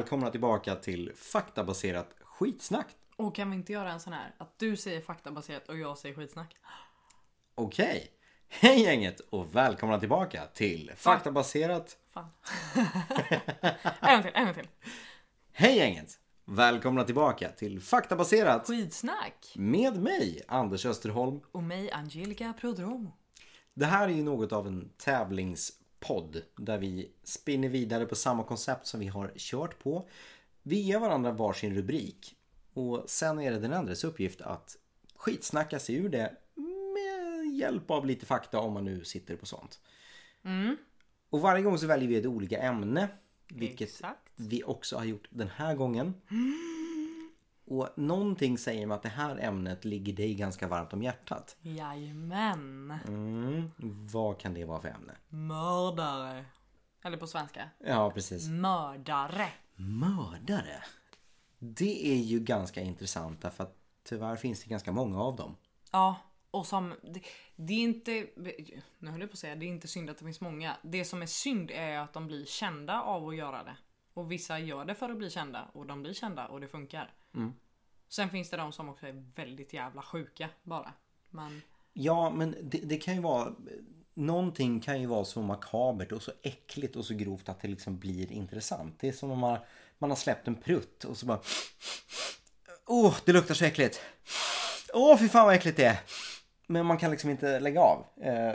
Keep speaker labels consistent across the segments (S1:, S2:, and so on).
S1: välkomna tillbaka till faktabaserat skitsnack.
S2: Och kan vi inte göra en sån här att du säger faktabaserat och jag säger skitsnack?
S1: Okej. Hej gänget och välkomna tillbaka till faktabaserat...
S2: Fan. en gång till, en gång till.
S1: Hej gänget! Välkomna tillbaka till faktabaserat
S2: Skitsnack!
S1: med mig, Anders Österholm.
S2: Och mig Angelica Prodromo.
S1: Det här är ju något av en tävlingspodd där vi spinner vidare på samma koncept som vi har kört på. Vi ger varandra varsin rubrik och sen är det den andres uppgift att skitsnacka sig ur det med hjälp av lite fakta om man nu sitter på sånt. Och varje gång så väljer vi ett olika ämne. Vilket
S2: Exakt.
S1: vi också har gjort den här gången. Och någonting säger mig att det här ämnet ligger dig ganska varmt om hjärtat.
S2: Jajamän.
S1: Mm, vad kan det vara för ämne?
S2: Mördare. Eller på svenska.
S1: Ja, precis.
S2: Mördare.
S1: Mördare. Det är ju ganska intressant därför att tyvärr finns det ganska många av dem.
S2: Ja, och som... Det, det är inte... Nu höll jag på att säga, det är inte synd att det finns många. Det som är synd är att de blir kända av att göra det. Och vissa gör det för att bli kända och de blir kända och det funkar. Sen finns det de som också är väldigt jävla sjuka bara. Men
S1: Ja, men det, det kan ju vara... Någonting kan ju vara så makabert och så äckligt och så grovt att det liksom blir intressant. Det är som om man, man har släppt en prutt och så bara... Åh, det luktar så äckligt! Åh, fy fan vad äckligt det är! Men man kan liksom inte lägga av. Eh,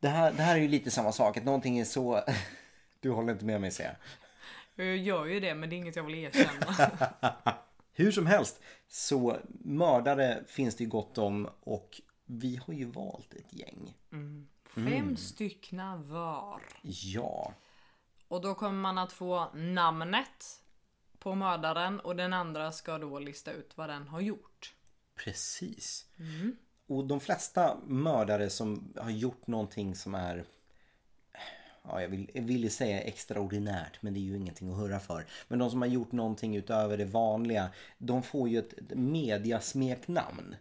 S1: Det här, det här är ju lite samma sak. Att någonting är så... Du håller inte med mig säger jag.
S2: jag gör ju det men det är inget jag vill erkänna.
S1: Hur som helst så mördare finns det ju gott om och vi har ju valt ett gäng.
S2: Fem styckna var.
S1: Ja,
S2: Och då kommer man att få namnet på mördaren och den andra ska då lista ut vad den har gjort.
S1: precis. Och de flesta mördare som har gjort någonting som är Ja, jag vill, jag säga extraordinärt men det är ju ingenting att hurra för. Men de som har gjort någonting utöver det vanliga de får ju ett mediasmeknamn.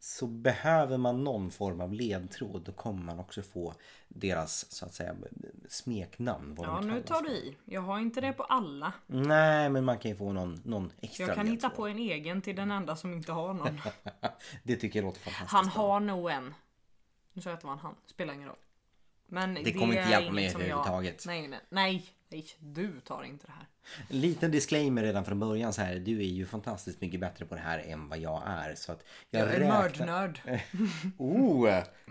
S1: Så behöver man någon form av ledtråd då kommer man också få deras så att säga smeknamn. Vad
S2: Ja
S1: de
S2: nu tar du i. Jag har inte det på alla.
S1: Nej men man kan ju få någon, någon extra
S2: Jag kan hitta på en egen till den enda som inte har någon.
S1: Det tycker jag låter fantastiskt.
S2: Han har nog en. Nu sa jag att det var en han. Spelar ingen roll. Men det,
S1: kommer inte hjälpa mig
S2: jag-
S1: överhuvudtaget.
S2: Nej, nej, nej, nej. Du tar inte det här.
S1: En liten disclaimer redan från början så här. Du är ju fantastiskt mycket bättre på det här än vad jag är. Så att jag,
S2: Jag är
S1: räknar...
S2: mördnörd.
S1: Oh!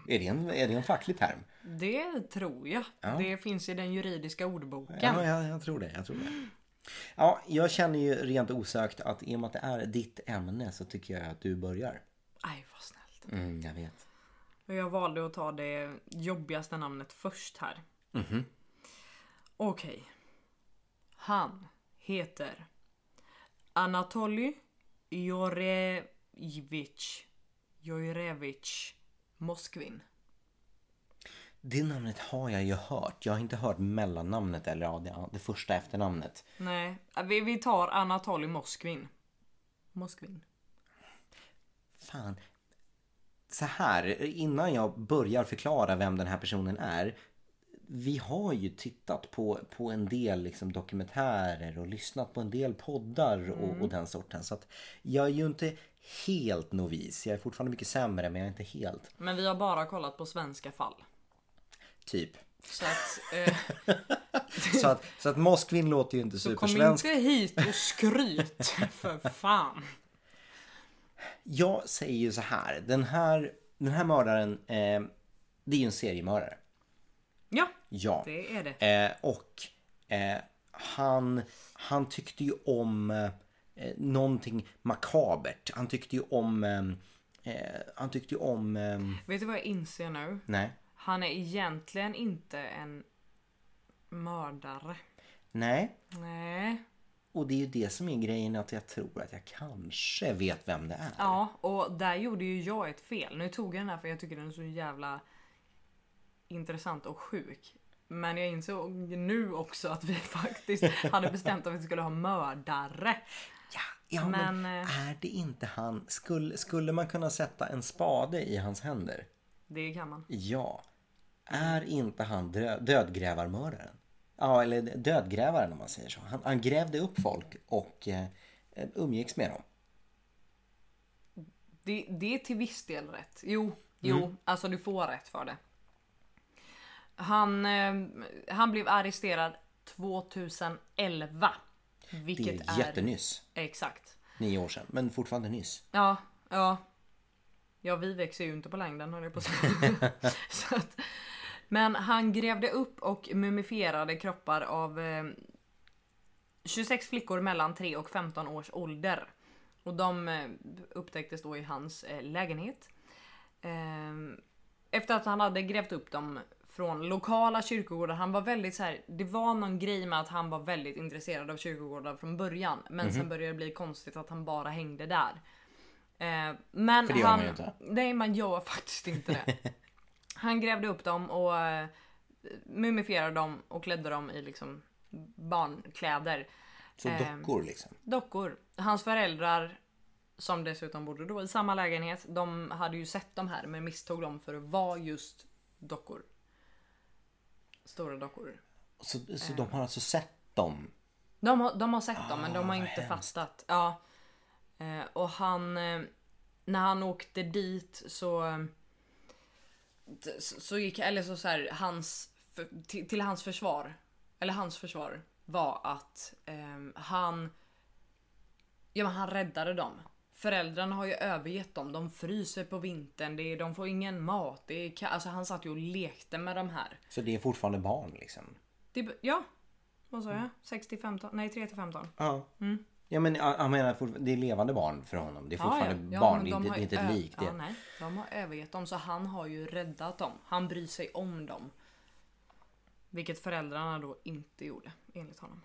S1: Är det, en, är det en facklig term?
S2: Det tror jag. Det finns i den juridiska ordboken.
S1: Ja, jag, jag tror det. Jag tror det. Ja, jag känner ju rent osökt att i och med att det är ditt ämne så tycker jag att du börjar.
S2: Aj vad snällt.
S1: Mm, jag vet.
S2: Och jag valde att ta det jobbigaste namnet först här.
S1: Mhm.
S2: Okej. Han heter Anatoly Jorevich Jorevich Moskvin.
S1: Det namnet har jag ju hört. Jag har inte hört mellannamnet eller ja, det, det första efternamnet.
S2: Nej, vi, vi tar Anatoly Moskvin. Moskvin.
S1: Fan. Så här, innan jag börjar förklara vem den här personen är. Vi har ju tittat på, på en del liksom dokumentärer och lyssnat på en del poddar och, och den sorten. Så att jag är ju inte helt novis. Jag är fortfarande mycket sämre men jag är inte helt.
S2: Men vi har bara kollat på svenska fall.
S1: Typ.
S2: Så att, eh,
S1: Så att, så att Moskvin låter ju inte
S2: så kom
S1: supersvensk.
S2: inte hit och skryt för fan.
S1: Jag säger ju så här. Den här, den här mördaren, eh, det är ju en seriemördare.
S2: Ja,
S1: Ja.
S2: det är det.
S1: Eh, och eh, han, han tyckte ju om eh, någonting makabert. Han tyckte ju om... Eh, eh, han tyckte ju om... Eh,
S2: Vet du vad jag inser nu?
S1: nej.
S2: Han är egentligen inte en mördare.
S1: Nej.
S2: Nej.
S1: Och det är ju det som är grejen att jag tror att jag kanske vet vem det är.
S2: Ja, och där gjorde ju jag ett fel. Nu tog jag den här för jag tycker den är så jävla intressant och sjuk. Men jag insåg nu också att vi faktiskt hade bestämt att vi skulle ha mördare.
S1: Ja, ja men,
S2: Men, eh,
S1: är det inte han? Skulle, skulle man kunna sätta en spade i hans händer?
S2: Det kan man.
S1: Ja. Är inte han drö- dödgrävarmördaren? Ja, eller dödgrävaren om man säger så. Han, han grävde upp folk och eh, umgicks med dem.
S2: Det, det är till viss del rätt. Jo, jo,
S1: Mm.
S2: alltså du får rätt för det. Han, eh, han blev arresterad 2011.
S1: Det
S2: Vilket
S1: är jättenyss.
S2: Exakt.
S1: Nio år sedan. Men fortfarande nyss.
S2: Ja, ja. Ja, vi växer ju inte på längden höll jag på att säga. Så att, Men han grävde upp och mumifierade kroppar av eh, 26 flickor mellan 3 och 15 års ålder. Och de eh, upptäcktes då i hans eh, lägenhet. Eh, efter att han hade grävt upp dem från lokala kyrkogårdar. Han var väldigt så här. Det var någon grej med att han var väldigt intresserad av kyrkogårdar från början. Men sen började det bli konstigt att han bara hängde där. Eh, men
S1: För det gör
S2: han,
S1: man ju inte.
S2: Nej, man gör faktiskt inte det. han grävde upp dem och eh, mumifierade dem och klädde dem i liksom barnkläder.
S1: Så
S2: Ehm.
S1: dockor liksom.
S2: Dockor. Hans föräldrar som dessutom bodde då i samma lägenhet. De hade ju sett de här men misstog dem för att vara just dockor. Stora dockor.
S1: Så, så de har alltså sett dem?
S2: De har, de har sett dem men de har
S1: Ah,
S2: inte fattat. Ja. Eh, och han... Eh, när han åkte dit så... Så, gick... Eller så, så här, hans... För, till, till hans försvar. Eller hans försvar var att eh, han... Ja men han räddade dem. Föräldrarna har ju övergett dem. De fryser på vintern. Det är, de får ingen mat. Det är, alltså han satt ju och lekte med de här.
S1: Så det är fortfarande barn liksom?
S2: Det, ja. Vad sa jag? 6 till 15? Nej 3 till 15.
S1: Ja. Ja men jag menar det är levande barn för honom. Det är fortfarande
S2: Ja,
S1: barn.
S2: men
S1: Det är inte, inte ett lik.
S2: Ja, nej, de har övergett dem så han har ju räddat dem. Han bryr sig om dem. Vilket föräldrarna då inte gjorde enligt honom.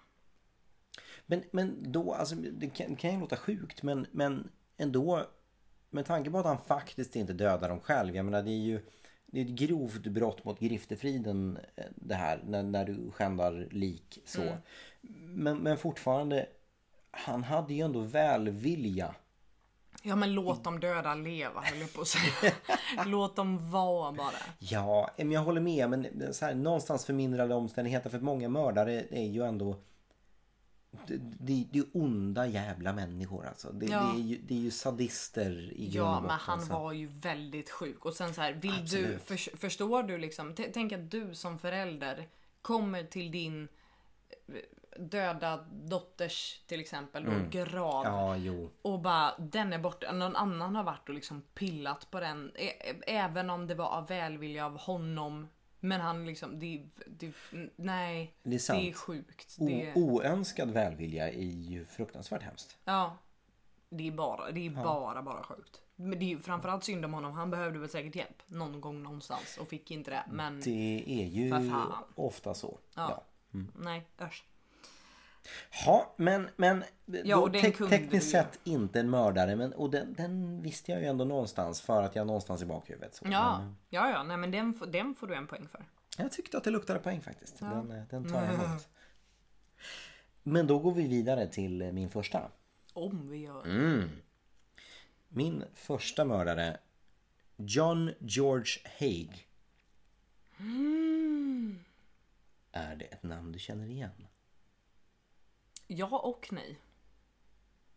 S1: Men, men då, alltså det kan, kan ju låta sjukt men, men ändå med tanke på att han faktiskt inte dödar dem själv. Jag menar det är ju det är ett grovt brott mot griftefriden eh, det här när, när du skändar lik så.
S2: Mm.
S1: Men, men fortfarande han hade ju ändå välvilja.
S2: Ja men låt dem döda leva höll jag på att säga. låt dem vara bara.
S1: Ja, men jag håller med men så här, någonstans förmindrande omständigheter för många mördare är ju ändå det, det, det är onda jävla människor alltså. Det,
S2: Ja.
S1: det, är, ju, det är ju sadister i grund
S2: Ja men han
S1: så.
S2: var ju väldigt sjuk. Och sen så här, vill du, för, förstår du liksom, tänk att du som förälder kommer till din döda dotters till exempel då, grav.
S1: Mm. Ja, jo.
S2: Och bara den är borta. Någon annan har varit och liksom pillat på den. Även om det var av välvilja av honom. Men han liksom, det, det nej.
S1: Det är sant.
S2: Det är sjukt. Det,
S1: oönskad välvilja är ju fruktansvärt hemskt.
S2: ja. Det är bara, det är bara, bara sjukt. Men det är ju framförallt synd om honom. Han behövde väl säkert hjälp någon gång någonstans och fick inte det. Men
S1: Det är ju ofta så.
S2: Ja.
S1: Ja.
S2: nej, usch.
S1: Ja, men, men
S2: Ja,
S1: då te- tekniskt sett inte en mördare. Men, och den, den visste jag ju ändå någonstans för att jag någonstans i bakhuvudet. Så.
S2: Ja,
S1: Men,
S2: ja, ja, nej men den, den får du en poäng för.
S1: jag tyckte att det luktade poäng faktiskt. Den, eh, den tar jag emot. Men då går vi vidare till eh, min första.
S2: Om vi gör.
S1: Mm. Min första mördare John George Haig. Är det ett namn du känner igen?
S2: Ja och nej.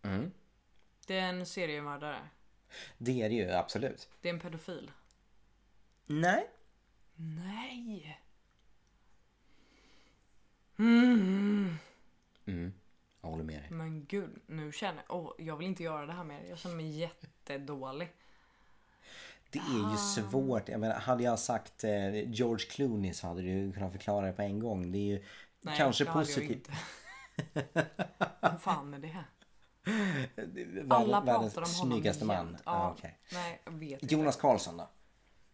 S1: Mm.
S2: Det är en seriemördare.
S1: Det är det ju absolut.
S2: Det är en pedofil.
S1: Nej.
S2: Nej.
S1: Jag håller med dig.
S2: Men gud, nu känner jag... Oh, jag vill inte göra det här mer. Jag känner mig jättedålig.
S1: Det är ju svårt. Jag menar, hade jag sagt eh, George Clooney så hade du kunnat förklara det på en gång. Det är ju
S2: Nej,
S1: kanske positivt.
S2: Vad fan är det här? Alla pratar om honom
S1: snyggaste man. Ja.
S2: Ja,
S1: okej.
S2: Nej, vet.
S1: Jonas Karlsson då?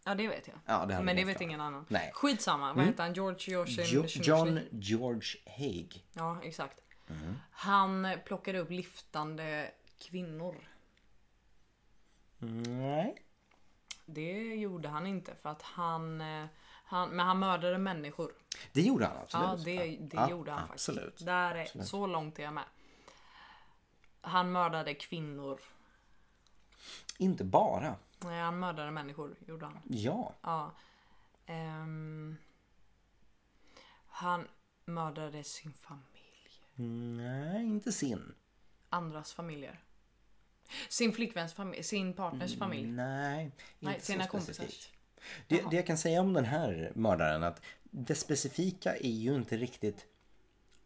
S2: Ja, det vet jag.
S1: Ja, det
S2: Men det vet
S1: förklarat.
S2: ingen annan.
S1: Nej. Mm.
S2: Skitsamma. Vad heter han? George George
S1: Jo, John George Haig.
S2: Ja, exakt.
S1: Mm.
S2: Han plockade upp liftande kvinnor.
S1: Nej.
S2: Det gjorde han inte för att han... han men han mördade människor.
S1: Det gjorde han absolut.
S2: Ja, det, det
S1: Ja,
S2: gjorde han
S1: absolut.
S2: faktiskt. Där är, Så långt är jag med. Han mördade kvinnor.
S1: Inte bara.
S2: Nej, han mördade människor, gjorde han.
S1: Ja.
S2: Ja. Ehm, han... mördade sin familj.
S1: Nej, inte sin.
S2: Andras familjer. Sin flickväns familj, sin partners familj.
S1: Nej, inte
S2: Nej, sina kompisars.
S1: Det, det jag kan säga om den här mördaren att det specifika är ju inte riktigt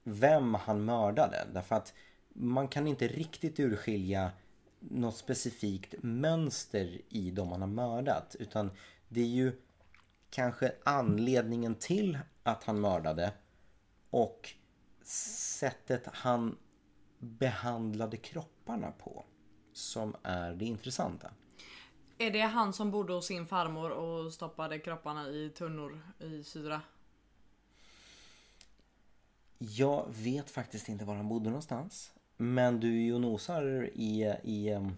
S1: vem han mördade. Därför att man kan inte riktigt urskilja något specifikt mönster i de han har mördat. Utan det är ju kanske anledningen till att han mördade och sättet han behandlade kropparna på som är det intressanta.
S2: Är det han som bodde hos sin farmor och stoppade kropparna i tunnor i syra?
S1: Jag vet faktiskt inte var han bodde någonstans. Men du är ju nosar i, i um,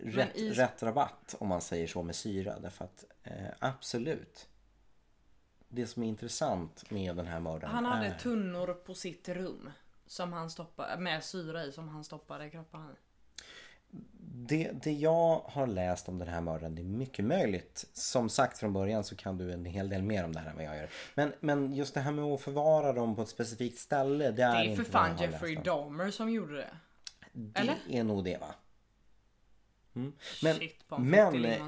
S1: rätt,
S2: i-
S1: rätt rabatt om man säger så med syra. Därför att eh, absolut. Det som är intressant med den här mördaren
S2: Han hade
S1: är...
S2: tunnor på sitt rum. Som han stoppade, med syra i som han stoppade kropparna i.
S1: Det, det jag har läst om den här mördaren, det är mycket möjligt. Som sagt från början så kan du en hel del mer om det här än vad jag gör. Men, men just det här med att förvara dem på ett specifikt ställe, det är,
S2: Det är
S1: inte
S2: för
S1: vad jag
S2: fan
S1: har
S2: Jeffrey
S1: läst om.
S2: Dahmer som gjorde det.
S1: Det
S2: Eller?
S1: är nog det va? Mm. Men,
S2: Shit,
S1: men eh,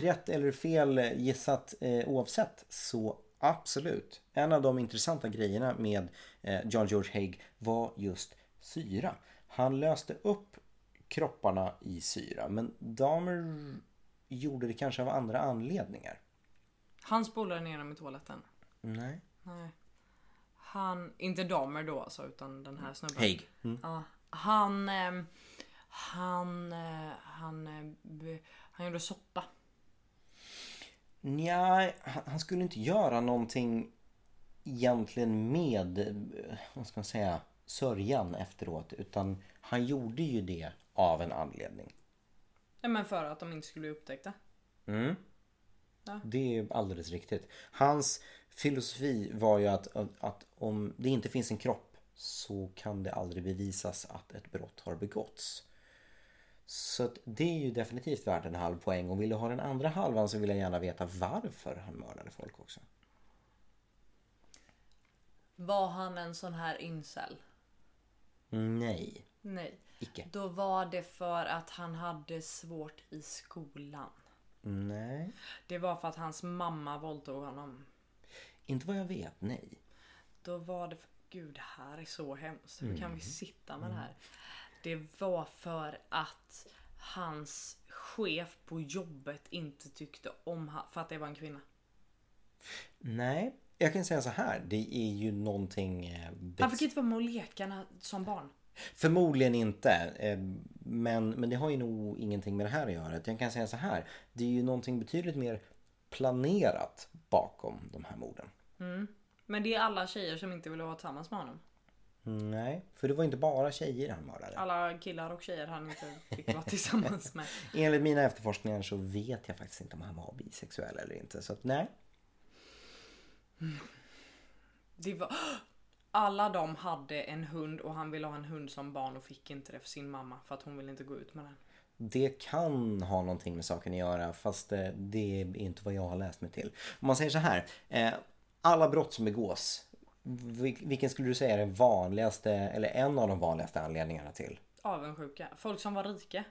S1: rätt eller fel gissat eh, oavsett så absolut. En av de intressanta grejerna med eh, John George Haig var just syra. Han löste upp kropparna i syra men Dahmer gjorde det kanske av andra anledningar.
S2: Han spolade ner dem i toaletten.
S1: Nej.
S2: Nej. Han, inte Dahmer då alltså utan den här snubben.
S1: Haig. Mm.
S2: Ja, han, ehm, han, eh, han, eh, han gjorde soppa.
S1: Nej, han, han skulle inte göra någonting egentligen med, eh, vad ska man säga, sörjan efteråt. Utan han gjorde ju det av en anledning.
S2: Ja, men för att de inte skulle bli upptäckta.
S1: Mm.
S2: Ja.
S1: Det är alldeles riktigt. Hans filosofi var ju att, att, att om det inte finns en kropp så kan det aldrig bevisas att ett brott har begåtts. Så att det är ju definitivt värt en halv poäng och vill du ha den andra halvan så vill jag gärna veta varför han mördade folk också.
S2: Var han en sån här incel?
S1: Nej,
S2: Nej.
S1: Icke.
S2: Då var det för att han hade svårt i skolan.
S1: Nej,
S2: Det var för att hans mamma våldtog honom.
S1: inte vad jag vet, nej.
S2: Då var det för... Gud, det här är så hemskt. Hur kan vi sitta med det här? Det var för att hans chef på jobbet inte tyckte om han, för att det var en kvinna.
S1: Nej, jag kan säga så här. Det är ju någonting... eh,
S2: Han fick inte vara med och leka som barn.
S1: Förmodligen inte. eh, Men, men det har ju nog ingenting med det här att göra. Jag kan säga så här. Det är ju någonting betydligt mer planerat bakom de här morden.
S2: Men det är alla tjejer som inte ville vara tillsammans med honom.
S1: Nej, för det var inte bara tjejer han mördade.
S2: Alla killar och tjejer han inte fick vara tillsammans med.
S1: Enligt mina efterforskningar så vet jag faktiskt inte om han var bisexuell eller inte. Så att nej.
S2: Det var... Alla de hade en hund och han ville ha en hund som barn och fick inte det för sin mamma för att hon ville inte gå ut med den.
S1: Det kan ha någonting med saken att göra fast eh, det är inte vad jag har läst mig till. Om man säger så här. eh, Alla brott som begås. vil- Vilken skulle du säga är den vanligaste eller en av de vanligaste anledningarna till?
S2: Avundsjuka. Folk som var rika.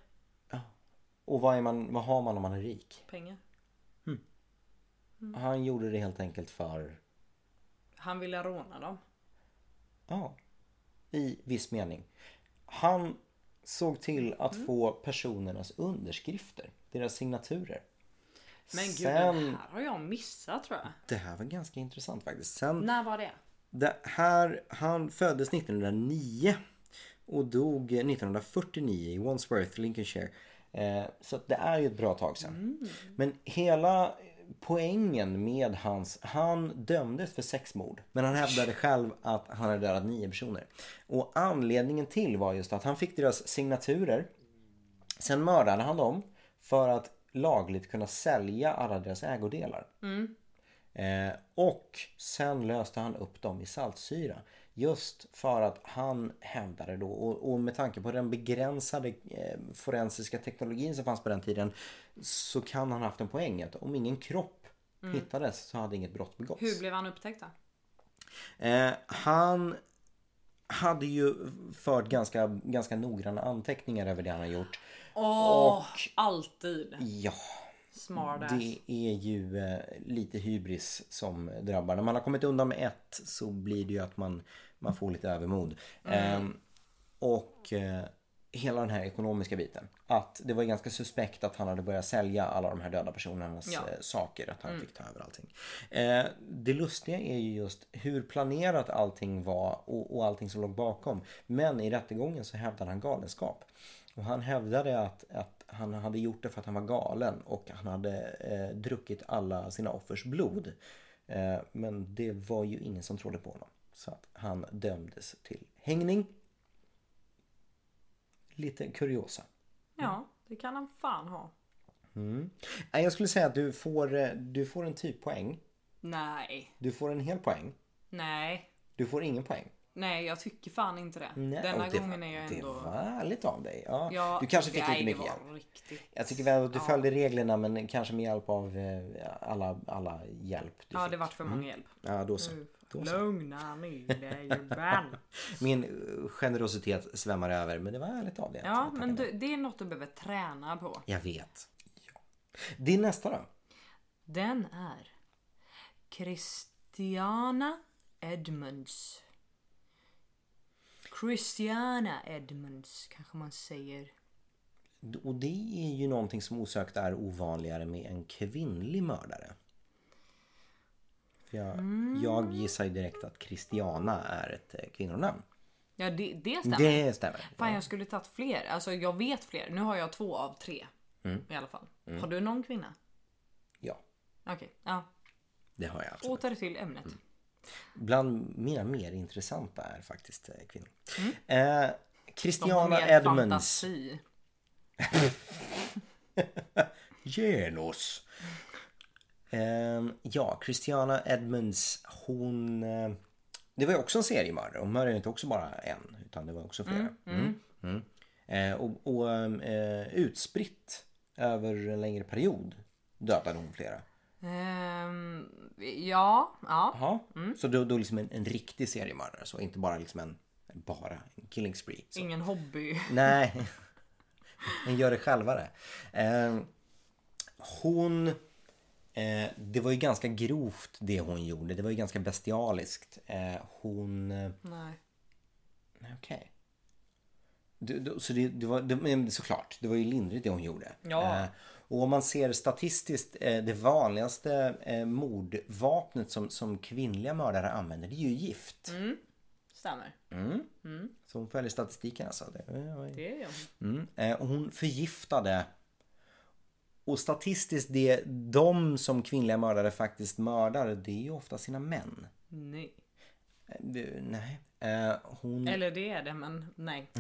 S1: Och vad, är man, vad har man om man är rik?
S2: Pengar.
S1: Han gjorde det helt enkelt för,
S2: Han ville råna dem.
S1: Ja, i viss mening. Han såg till att få personernas underskrifter, deras signaturer.
S2: Men gud
S1: Sen,
S2: den här har jag missat tror jag.
S1: det här var ganska intressant faktiskt. Sen,
S2: När var det?
S1: det här, han föddes 1909 och dog 1949 i Wandsworth, Lincolnshire. Eh, så det är ju ett bra tag sedan. Men hela poängen med hans... Han dömdes för sex mord. Men han hävdade själv att han hade dödat nio personer. Och anledningen till var just att han fick deras signaturer. Sen mördade han dem för att lagligt kunna sälja alla deras ägodelar. Eh, och sen löste han upp dem i saltsyra. Just för att han hävdade då och, och med tanke på den begränsade eh, forensiska teknologin som fanns på den tiden så kan han ha haft en poäng att om ingen kropp hittades så hade inget brott begåtts.
S2: Hur blev han upptäckt då?
S1: Eh, han hade ju fört ganska, ganska noggranna anteckningar över det han har gjort.
S2: Åh, alltid.
S1: Ja,
S2: Smartass.
S1: det är ju eh, lite hybris som drabbar. När man har kommit undan med ett så blir det ju att man, man får lite övermod. Ehm, och eh, hela den här ekonomiska biten. Att det var ganska suspekt att han hade börjat sälja alla de här döda personernas
S2: Ja.
S1: eh, saker. Att han fick ta över allting. Eh, det lustiga är ju just hur planerat allting var och, och allting som låg bakom. Men i rättegången så hävdade han galenskap. Och han hävdade att, att han hade gjort det för att han var galen och han hade eh, druckit alla sina offers blod. Eh, men det var ju ingen som trodde på honom. Så att han dömdes till hängning. Lite kuriosa.
S2: Ja, det kan han fan ha.
S1: Nej, Jag skulle säga att du får, eh, du får en typpoäng.
S2: Nej,
S1: Du får en hel poäng.
S2: nej,
S1: Du får ingen poäng.
S2: Nej jag tycker fan inte det.
S1: Nej,
S2: Denna
S1: det
S2: gången
S1: var,
S2: är jag
S1: Det
S2: ändå...
S1: var ärligt av dig. Ja,
S2: Ja,
S1: du kanske fick
S2: nej,
S1: lite mycket
S2: det
S1: hjälp.
S2: riktigt.
S1: Jag tycker väl att du följde reglerna men kanske med hjälp av eh, alla, alla hjälp du
S2: Ja,
S1: fick.
S2: det vart för många hjälp.
S1: Ja, då så. Då så.
S2: Lugna ner dig Urban.
S1: Min eh, generositet svämmar över men det var ärligt av dig.
S2: Ja, men du, det är något du behöver träna på.
S1: Jag vet. Ja. Din nästa då?
S2: Den är Christiana Edmunds. Christiana Edmunds kanske man säger.
S1: Och det är ju någonting som osökt är ovanligare med en kvinnlig mördare. För jag,
S2: Mm.
S1: jag gissar ju direkt att Christiana är ett eh, kvinnonamn.
S2: Ja, det, det stämmer.
S1: Det stämmer.
S2: Fan, jag skulle tagit fler. Alltså, jag vet fler. Nu har jag två av tre.
S1: Mm.
S2: I alla fall. Har du någon kvinna?
S1: Ja,
S2: Okej, ja.
S1: det har jag absolut.
S2: Åter till ämnet.
S1: Bland mina mer intressanta är faktiskt eh, kvinnor. Eh,
S2: Mm. De har
S1: Christiana
S2: mer
S1: Edmunds.
S2: fantasi.
S1: Genus. Ehm, ja, Christiana Edmunds, hon... eh, det var ju också en seriemördare. Hon mördade inte också bara en, utan det var också flera. Mm. Mm. Eh, och och eh, utspritt över en längre period dödade hon flera.
S2: Ehm, ja, ja.
S1: Jaha. Så då, då liksom en, en riktig seriemördare, så inte bara liksom en... Bara en killing spree. Så.
S2: Ingen hobby.
S1: Nej. En gör det självare. Eh, hon... Eh, det var ju ganska grovt det hon gjorde. Det var ju ganska bestialiskt. Eh, hon... Eh,
S2: Nej.
S1: nej, okej. Så det, det var, det, såklart, det var ju lindrigt det hon gjorde.
S2: Ja.
S1: Eh, och om man ser statistiskt, eh, det vanligaste eh, mordvapnet som, som kvinnliga mördare använder, det är ju gift.
S2: Stämmer.
S1: Så hon följer statistiken alltså. Det.
S2: Det är jag.
S1: Mm. Och hon förgiftade. Och statistiskt, det de som kvinnliga mördare faktiskt mördar, det är ju ofta sina män.
S2: Nej.
S1: Nej. Eh, hon...
S2: Eller det är det, men nej.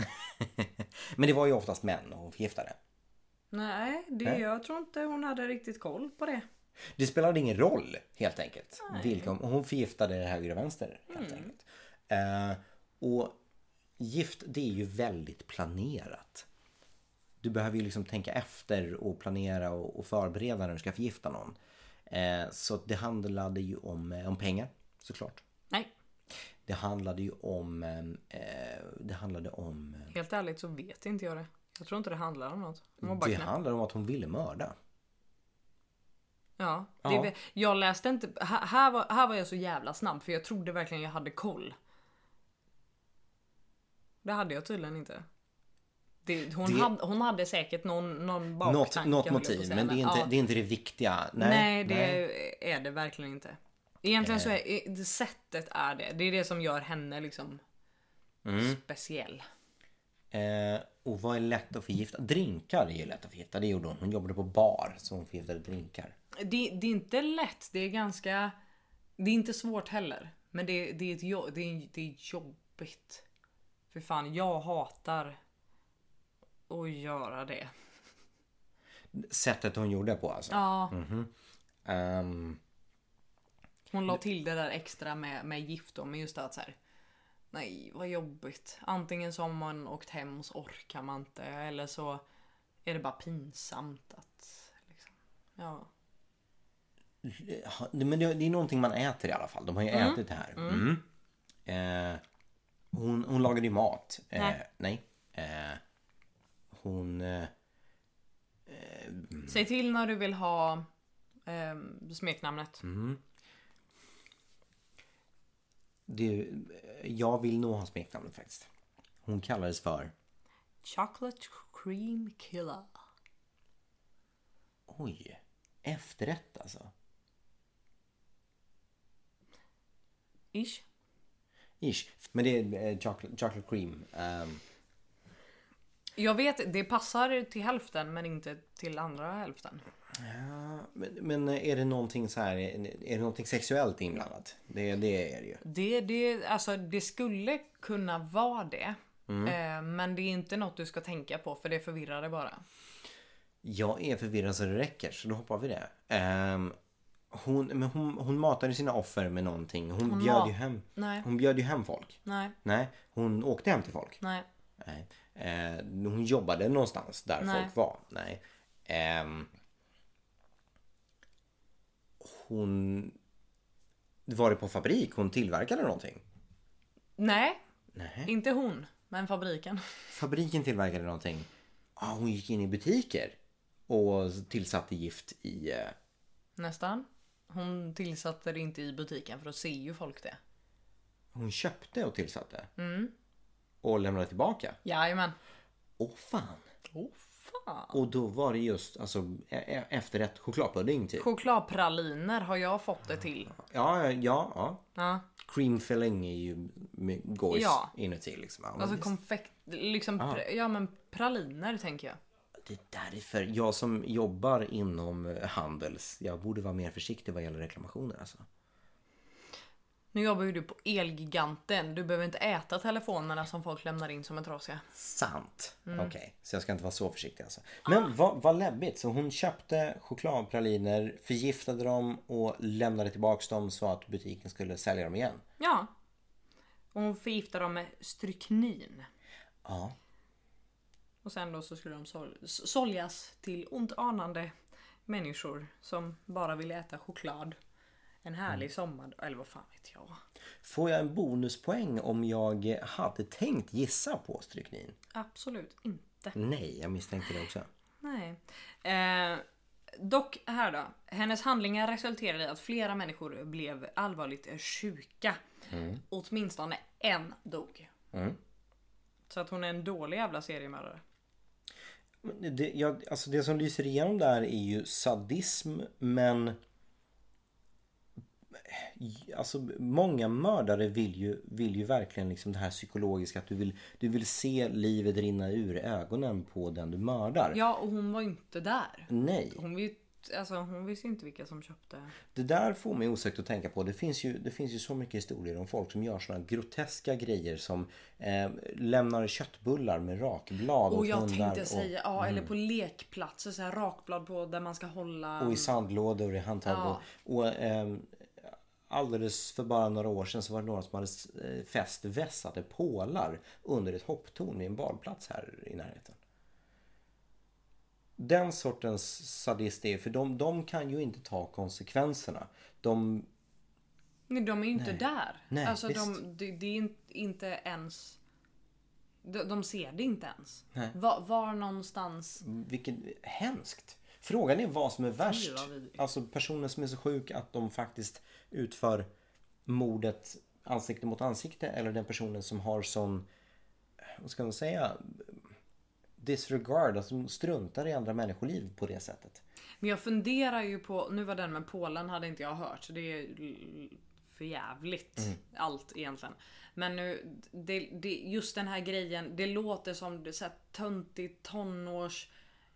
S1: Men det var ju oftast män hon förgiftade.
S2: Nej, det,
S1: Nej.
S2: jag tror inte hon hade riktigt koll på det.
S1: Det spelade ingen roll helt enkelt. Vilka, hon förgiftade höger och vänster helt enkelt. Eh, och gift det är ju väldigt planerat. Du behöver ju liksom tänka efter och planera och, och förbereda när du ska förgifta någon. Eh, så det handlade ju om, eh, om pengar såklart.
S2: Nej,
S1: Det handlade ju om... Eh, det handlade om... eh,
S2: helt ärligt så vet inte jag det. Jag tror inte det handlar om något.
S1: Det
S2: knäpp.
S1: handlade om att hon ville mörda.
S2: Ja, det,
S1: Ja.
S2: jag läste inte. Här, var, här var jag så jävla snabb för jag trodde verkligen jag hade koll. Det hade jag tydligen inte. Det, hon,
S1: Det-
S2: Hade, hon hade säkert någon, någon
S1: Något,
S2: baktanke.
S1: något
S2: att
S1: motiv, men det är, inte,
S2: ja.
S1: det är inte det viktiga. Nej,
S2: Nej, det
S1: nej.
S2: är det verkligen inte. Egentligen så
S1: Eh.
S2: är det sättet är det. Det är det som gör henne liksom
S1: Mm.
S2: speciell.
S1: Eh, och vad är lätt att förgifta? Drinkar är ju lätt att förgifta. Det gjorde hon. Hon jobbade på bar så hon förgiftade drinkar.
S2: Det, det är inte lätt. Det är ganska... Det är inte svårt heller. Men det, det, är, ett, jo- det, är, det är jobbigt. För fan, jag hatar att göra det.
S1: Sättet hon gjorde på alltså.
S2: Ja,
S1: Ehm,
S2: hon la till det där extra med, med gift då, men just det att så här. Nej, vad jobbigt. Antingen så har man åkt hem och så orkar man inte. Eller så är det bara pinsamt att... Liksom, ja.
S1: men det, det är någonting man äter i alla fall. De har ju ätit det här. Mm. Eh, hon, hon lagade ju mat. Eh,
S2: Nej.
S1: nej. Eh, hon... Eh,
S2: Säg till när du vill ha ehm, smeknamnet.
S1: Det, jag vill nog ha smeknamnet faktiskt. Hon kallades för...
S2: Chocolate cream killer.
S1: Oj. Efterrätt alltså.
S2: Ish.
S1: Ish. Men det är eh, chocolate, chocolate cream. Ehm,
S2: Jag vet, det passar till hälften men inte till andra hälften.
S1: Ja, men, men är det någonting så här, är det någonting sexuellt inblandat? Det, det är det ju.
S2: Det, det, alltså, det skulle kunna vara det. Eh, men det är inte något du ska tänka på för det förvirrar dig bara.
S1: Jag är förvirrad så det räcker, så då hoppar vi det. Ehm, hon, men hon, hon matade sina offer med någonting. Hon, bjöd
S2: mat-
S1: ju hem,
S2: Nej.
S1: hon bjöd ju hem folk.
S2: Nej,
S1: Nej, hon åkte hem till folk.
S2: nej.
S1: Nej. Eh, hon jobbade någonstans där
S2: Nej.
S1: folk var. Nej. Hon... Var det på fabrik hon tillverkade någonting?
S2: Nej,
S1: Nej.
S2: inte hon. Men fabriken.
S1: Fabriken tillverkade någonting. Ah, hon gick in i butiker och tillsatte gift i... Eh,
S2: Nästan. Hon tillsatte det inte i butiken för då ser ju folk det.
S1: hon köpte och tillsatte.
S2: Mm.
S1: Och lämnade tillbaka.
S2: Jajamän.
S1: Åh fan.
S2: Fan.
S1: Och då var det just alltså e- e- efterrätt chokladpudding typ.
S2: Chokladpraliner har jag fått det till.
S1: Ja, ja, ja.
S2: Ja.
S1: Cream filling är ju gojs
S2: Ja.
S1: inuti liksom. Ja,
S2: Alltså konfekt, liksom, ja men praliner tänker jag.
S1: Det är därför jag som jobbar inom eh, handels, jag borde vara mer försiktig vad gäller reklamationer alltså.
S2: Nu jobbar ju du på Elgiganten. Du behöver inte äta telefonerna som folk lämnar in som är trasiga.
S1: Sant.
S2: Mm.
S1: Okej, så jag ska inte vara så försiktig alltså. Men vad, vad läbbigt. Så hon köpte chokladpraliner, förgiftade dem och lämnade tillbaks dem så att butiken skulle sälja dem igen.
S2: Ja. Och hon förgiftade dem med stryknin.
S1: Ja.
S2: Och sen då så skulle de sol- s- såljas till ont anande människor som bara vill äta choklad. En härlig
S1: Mm.
S2: sommar, eller vad fan vet jag.
S1: Får jag en bonuspoäng om jag hade tänkt gissa på stryknin?
S2: Absolut inte.
S1: Nej, jag misstänkte det också.
S2: Nej. Eh, dock här då. Hennes handlingar resulterade i att flera människor blev allvarligt sjuka. Åtminstone en dog.
S1: Mm. Så
S2: Så att hon är en dålig jävla seriemördare.
S1: Det, jag, alltså det som lyser igenom där är ju sadism men Alltså många mördare vill ju, vill ju verkligen liksom det här psykologiska att du vill, du vill se livet rinna ur ögonen på den du mördar.
S2: Ja, och hon var ju inte där.
S1: Nej,
S2: Hon, vet, alltså, hon visste inte vilka som köpte.
S1: det där får mig osökt att tänka på. Det finns ju, det finns ju så mycket historier om folk som gör såna groteska grejer som eh, lämnar köttbullar med rakblad
S2: Och jag tänkte
S1: och,
S2: säga, ja eller på lekplatser så här rakblad på där man ska hålla.
S1: och i sandlådor i handtag.
S2: Ja.
S1: Och, och ehm, alldeles för bara några år sedan så var det några som hade eh, fäst vässade pålar under ett hopptorn vid en badplats här i närheten. Den sortens sadister, för de, de kan ju inte ta konsekvenserna. De,
S2: Nej, de är ju inte där.
S1: Nej,
S2: alltså de, det, det är in- inte ens. De, de ser det inte ens.
S1: Nej.
S2: Var, var någonstans.
S1: vilket hemskt. Frågan är vad som är värst. Alltså personen som är så sjuk att de faktiskt utför mordet ansikte mot ansikte eller den personen som har sån, vad ska man säga, disregard, alltså struntar i andra människoliv på det sättet.
S2: Men jag funderar ju på, nu var den med Polen hade inte jag hört så det är för jävligt
S1: Mm.
S2: allt egentligen. Men nu, det, det, just den här grejen, det låter som det så här töntig tonårs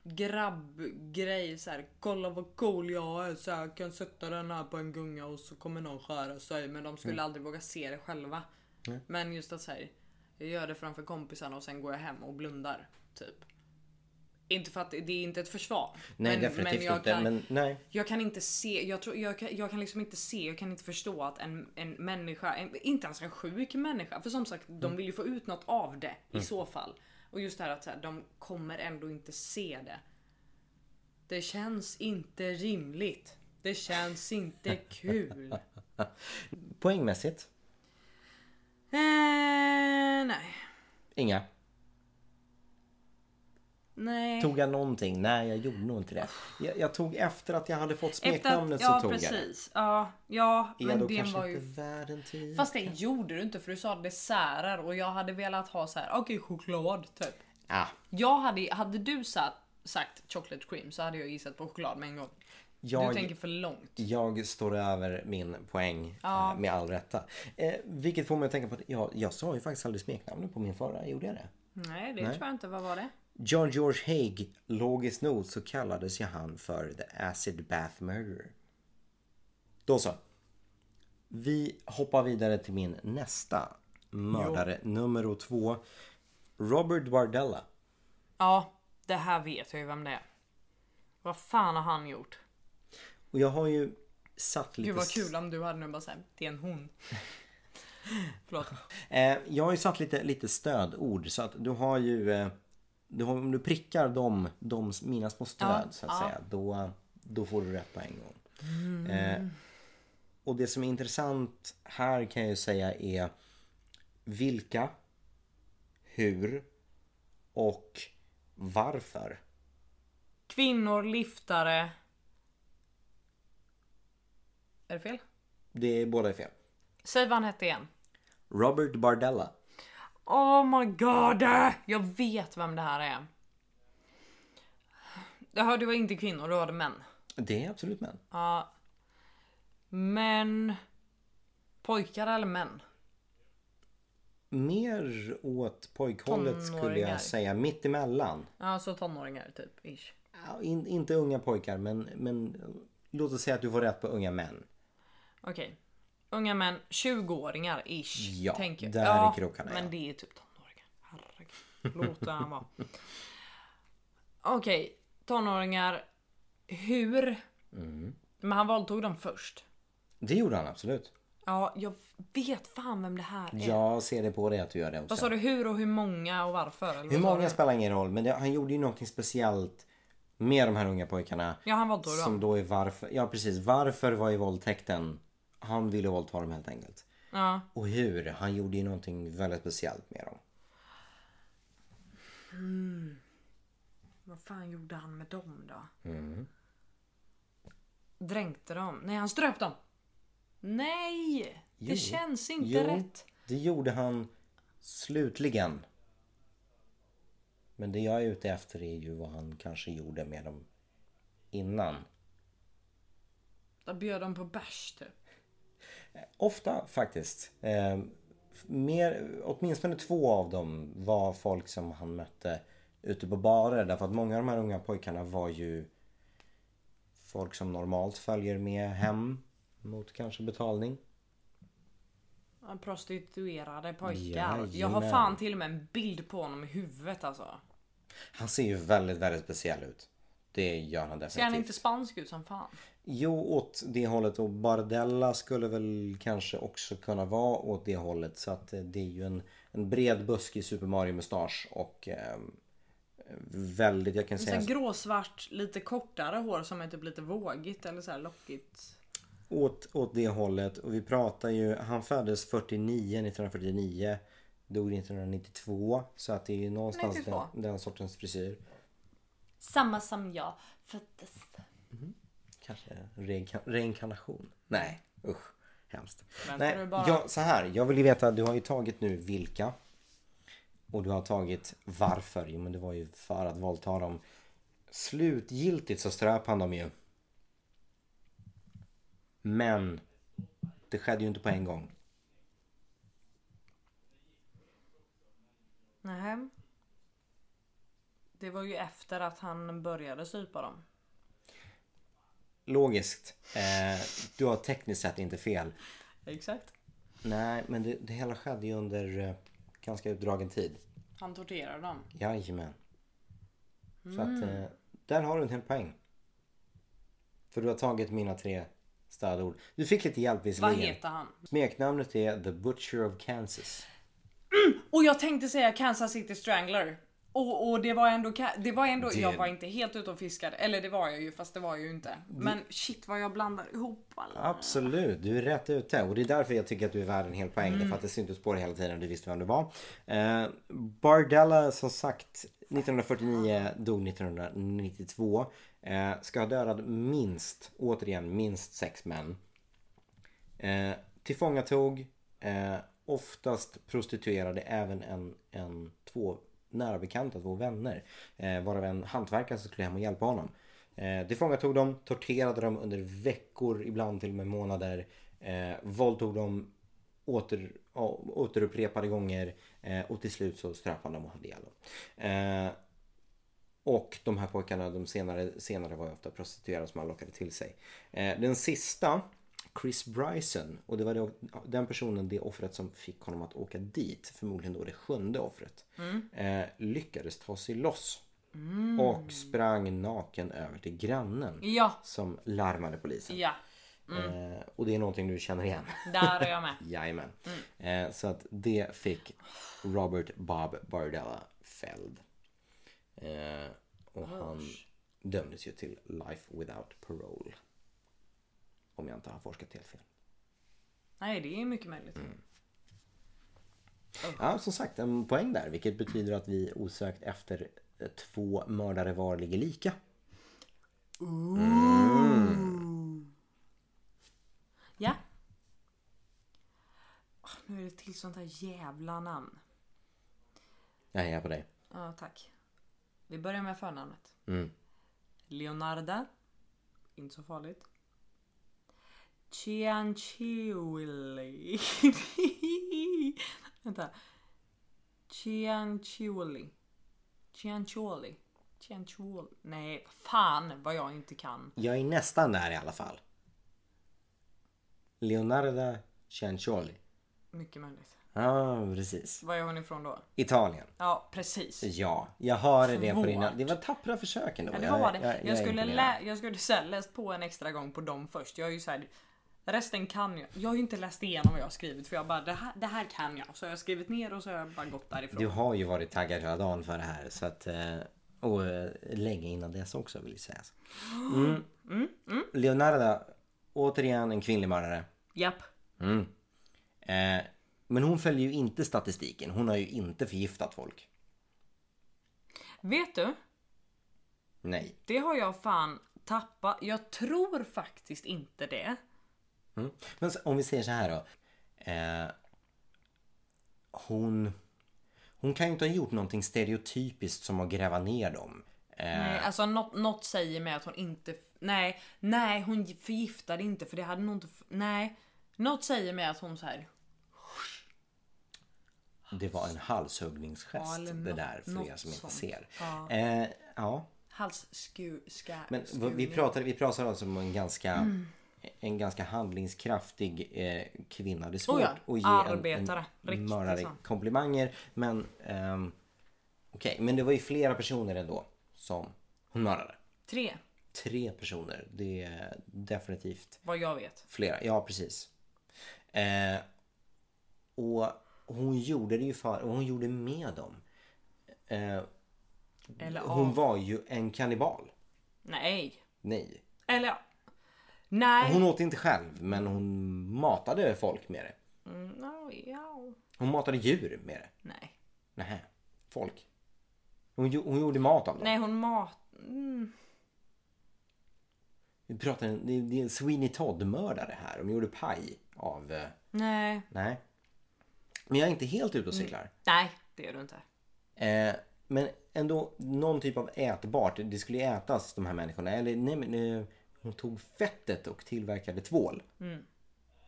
S2: grabbgrej så här. Kolla vad cool jag är så här, kan sätta den här på en gunga och så kommer någon skära sig. Men de skulle
S1: Mm.
S2: aldrig våga se det själva. Men just att säga, jag gör det framför kompisarna och sen går jag hem och blundar. Typ. Inte för att det är inte ett försvar.
S1: Nej
S2: men,
S1: definitivt
S2: men jag
S1: inte,
S2: kan,
S1: men nej.
S2: jag kan inte se, jag, tror, jag, kan, jag kan liksom inte se, jag kan inte förstå att en, en människa, en, inte ens en sjuk människa, för som sagt de vill ju få ut något av det i så fall. Och just det här att så här, de kommer ändå inte se det. Det känns inte rimligt. Det känns inte kul.
S1: Poängmässigt? Eh, nej. Inga?
S2: Nej.
S1: Tog jag någonting? Nej, jag gjorde nog inte det. Jag, jag tog efter att jag hade fått smeknamnet
S2: att, ja
S1: så tog jag det.
S2: precis. Ja, ja
S1: Är
S2: men
S1: då
S2: det
S1: kanske
S2: var ju...
S1: inte?
S2: Fast det gjorde du inte för du sa desserter och jag hade velat ha så här. okej choklad typ.
S1: Ah,
S2: Jag hade, hade du sagt, sagt chocolate cream så hade jag gissat på choklad med en gång.
S1: jag,
S2: Du tänker för långt.
S1: jag står över min poäng
S2: Ja.
S1: eh, med all rätta. Eh, vilket får mig att tänka på att jag, jag sa ju faktiskt aldrig smeknamnet på min förra. Gjorde jag det?
S2: Nej det
S1: Nej.
S2: tror jag inte. Vad var det?
S1: John George Haig, logiskt nog så kallades ju han för The Acid Bath Murderer. Då så. Vi hoppar vidare till min nästa mördare, nummer två. Robert Bardella.
S2: Ja, det här vet jag ju vem det är. Vad fan har han gjort?
S1: Och jag har ju satt lite...
S2: Gud vad kul om du hade nu bara såhär, det är en hon. Förlåt.
S1: Eh, jag har ju satt lite, lite stödord så att du har ju... Du om du prickar de, de mina små stöd
S2: Ja,
S1: så att
S2: ja.
S1: säga. Då, då får du rätt på en gång. Eh, och det som är intressant här kan jag ju säga är vilka, hur och varför.
S2: Kvinnor, liftare. Är det fel?
S1: Det är båda är fel.
S2: Säg vad han hette igen.
S1: Robert Bardella.
S2: Oh my god! Jag vet vem det här är. Jag hörde det var inte kvinnor, det var det män.
S1: Det är absolut män.
S2: Ja. Men... Pojkar eller män?
S1: Mer åt pojkhållet skulle
S2: Tonåringar.
S1: jag säga. Mitt emellan.
S2: Ja, så tonåringar typ. Ish.
S1: Ja, in, inte unga pojkar men, men låt oss säga att du får rätt på unga män.
S2: Okej. Unga män, 20-åringar ish.
S1: Ja,
S2: tänker.
S1: där
S2: ja,
S1: är krokarna,
S2: Men
S1: ja.
S2: det är typ tonåringar. Herregud. Låt han vara. Okej, tonåringar. Hur?
S1: Mm.
S2: Men han våldtog dem först.
S1: Det gjorde han absolut.
S2: Ja, jag vet fan vem det här är.
S1: Jag ser det på dig att du gör det
S2: Vad
S1: också.
S2: sa du? Hur och hur många och varför? Eller
S1: Hur
S2: vad
S1: många spelar ingen roll men det, han gjorde ju någonting speciellt med de här unga pojkarna.
S2: Ja, han våldtog
S1: Som
S2: dem.
S1: då är varför, ja precis, varför var ju våldtäkten? Han ville våldta dem helt enkelt.
S2: Ja.
S1: Och hur? Han gjorde ju någonting väldigt speciellt med dem.
S2: Vad fan gjorde han med dem då?
S1: Mm.
S2: Dränkte dem? Nej, han ströp dem. Nej!
S1: Jo.
S2: Det känns inte
S1: Jo.
S2: rätt.
S1: Det gjorde han slutligen. Men det jag är ute efter är ju vad han kanske gjorde med dem innan.
S2: Då bjöd de på bärs typ.
S1: Ofta faktiskt. Eh, mer, åtminstone två av dem var folk som han mötte ute på barer. Därför att många av de här unga pojkarna var ju folk som normalt följer med hem mot kanske betalning.
S2: Prostituerade pojkar.
S1: Jajamän.
S2: Jag har fan till och med en bild på honom i huvudet alltså.
S1: Han ser ju väldigt, väldigt speciell ut. Det gör han
S2: Ser han
S1: definitivt.
S2: inte spansk ut som fan?
S1: Jo, åt det hållet och Bardella skulle väl kanske också kunna vara åt det hållet. Så att eh, det är ju en, en bred buskig Super Mario-mustasch och eh, väldigt, jag kan säga
S2: gråsvart, lite kortare hår som är typ lite vågigt eller så här lockigt.
S1: åt, åt det hållet. Och vi pratar ju, han föddes 49, 1949. Dog 1992. Så att det är ju någonstans
S2: 92.
S1: den, den sortens frisyr.
S2: Samma som jag föddes.
S1: Kanske reinka- reinkarnation? Nej, usch. Hemskt.
S2: Väntar
S1: Nej,
S2: bara?
S1: ja, så här. Jag vill ju veta, du har ju tagit nu vilka. Och du har tagit varför. Jo men det var ju för att våldta dem. Slutgiltigt så ströp han dem ju. Men det skedde ju inte på en gång.
S2: Nähä. Det var ju efter att han började sypa dem.
S1: Logiskt. Eh, du har tekniskt sett inte fel.
S2: Exakt.
S1: Nej men det, det hela skedde ju under eh, ganska utdragen tid.
S2: Han torterade dem.
S1: Jajamän. Så att eh, där har du en hel poäng. För du har tagit mina tre stödord. Du fick lite hjälp
S2: Vad
S1: visserligen.
S2: heter han?
S1: Smeknamnet är The Butcher of Kansas.
S2: Och jag tänkte säga Kansas City Strangler. Och, och det var ändå, det var ändå
S1: Det-
S2: jag var inte helt ute och fiskade. Eller det var jag ju fast det var jag ju inte. Men shit vad jag blandar ihop alla.
S1: Absolut, du är rätt ute och det är därför jag tycker att du är värd en hel poäng. Därför att det syntes på dig hela tiden och du visste vem du var. Eh, Bardella som sagt 1949 dog 1992. Eh, ska ha dödat minst, återigen minst sex män. Eh, tillfångatog eh, oftast prostituerade även en, en två nära bekanta, två vänner. Eh, varav en hantverkare som skulle hem och hjälpa honom. Eh, tillfångatog dem, torterade dem under veckor, ibland till och med månader. Eh, våldtog dem åter, å, återupprepade gånger eh, och till slut så ströp han dem och hade ihjäl dem. Eh, och de här pojkarna de senare, senare var ju ofta prostituerade som han lockade till sig. Eh, den sista, Chris Bryson, och det var den personen, det offret som fick honom att åka dit, förmodligen då det sjunde offret, eh, lyckades ta sig loss. Och sprang naken över till grannen
S2: Ja,
S1: som larmade polisen.
S2: ja.
S1: Eh, och det är någonting du känner igen.
S2: Där är jag med.
S1: Jajamän. Eh, så att det fick Robert Bob Bardella fälld. Eh, och han dömdes ju till life without parole. Om jag inte har forskat helt fel.
S2: Nej det är mycket möjligt.
S1: Ja, som sagt en poäng där. Vilket betyder att vi osökt efter två mördare var ligger lika.
S2: Ja. Åh, Nu är det till sånt här jävla namn.
S1: Jag hejar på dig.
S2: Ja tack. Vi börjar med förnamnet.
S1: Mm.
S2: Leonarda. Inte så farligt. Cianciulli. Vänta. Cianciulli. Cianciulli. Cianciulli. Nej, fan vad jag inte kan.
S1: Jag är nästan där i alla fall. Leonardo Ciancioli.
S2: Mycket möjligt.
S1: Ja, precis.
S2: Var är hon ifrån då?
S1: Italien.
S2: Ja, precis.
S1: Ja, jag har det på dina... Det var tappra försök ändå.
S2: Ja, det
S1: Jag-
S2: var det.
S1: jag-
S2: Jag,
S1: jag är
S2: skulle, lä- jag skulle så läst på en extra gång på dem först. Jag är ju så här, resten kan jag. Jag har ju inte läst igenom vad jag har skrivit för jag bara det här, det här kan jag. Så jag har skrivit ner och så har jag bara gått därifrån.
S1: Du har ju varit taggad hela dagen för det här. Så att, eh, och eh, länge innan dess också vill jag säga. Mm. Leonardo, återigen en kvinnlig mördare.
S2: Japp.
S1: Mm. Eh, men hon följer ju inte statistiken. Hon har ju inte förgiftat folk.
S2: Vet du?
S1: Nej.
S2: Det har jag fan tappat. Jag tror faktiskt inte det.
S1: Mm. Men om vi säger så här då. Eh, hon, hon kan ju inte ha gjort någonting stereotypiskt som att gräva ner dem. Eh,
S2: Nej, alltså något, något säger mig att hon inte... Nej, nej hon förgiftade inte för det hade nog inte... Nej. Något säger mig att hon så här.
S1: Det var en halshuggningsgest
S2: Ja,
S1: det där för er som inte
S2: sånt.
S1: ser.
S2: Ja.
S1: Eh, ja.
S2: Halsskur... Ska,
S1: Men vad- vi pratar, vi pratar alltså om en ganska En ganska handlingskraftig eh, kvinna. Det är svårt
S2: Oh ja,
S1: att ge
S2: arbetare.
S1: en, en mördare
S2: så.
S1: komplimanger. Men ehm, okej, men det var ju flera personer ändå som hon mördade.
S2: Tre,
S1: Tre personer. Det är definitivt
S2: vad jag vet.
S1: Flera, ja precis. Eh, och hon gjorde det ju för, och hon gjorde med dem. Eh,
S2: Eller
S1: hon var ju en kannibal.
S2: Nej.
S1: Nej.
S2: Eller ja. Nej.
S1: Hon åt inte själv men hon matade folk med det.
S2: Mm, no, ja.
S1: Hon matade djur med det.
S2: Nej.
S1: Nähä. Folk. Hon, hon gjorde mat av dem.
S2: Nej hon mat... Mm.
S1: Vi pratar, det är, det är en Sweeney Todd-mördare här. De gjorde paj av... Eh,
S2: Nej.
S1: nej. Men jag är inte helt ute och cyklar.
S2: Nej, det är du inte.
S1: Eh, men ändå någon typ av ätbart. Det skulle ju ätas de här människorna. Eller nej men eh, hon tog fettet och tillverkade tvål.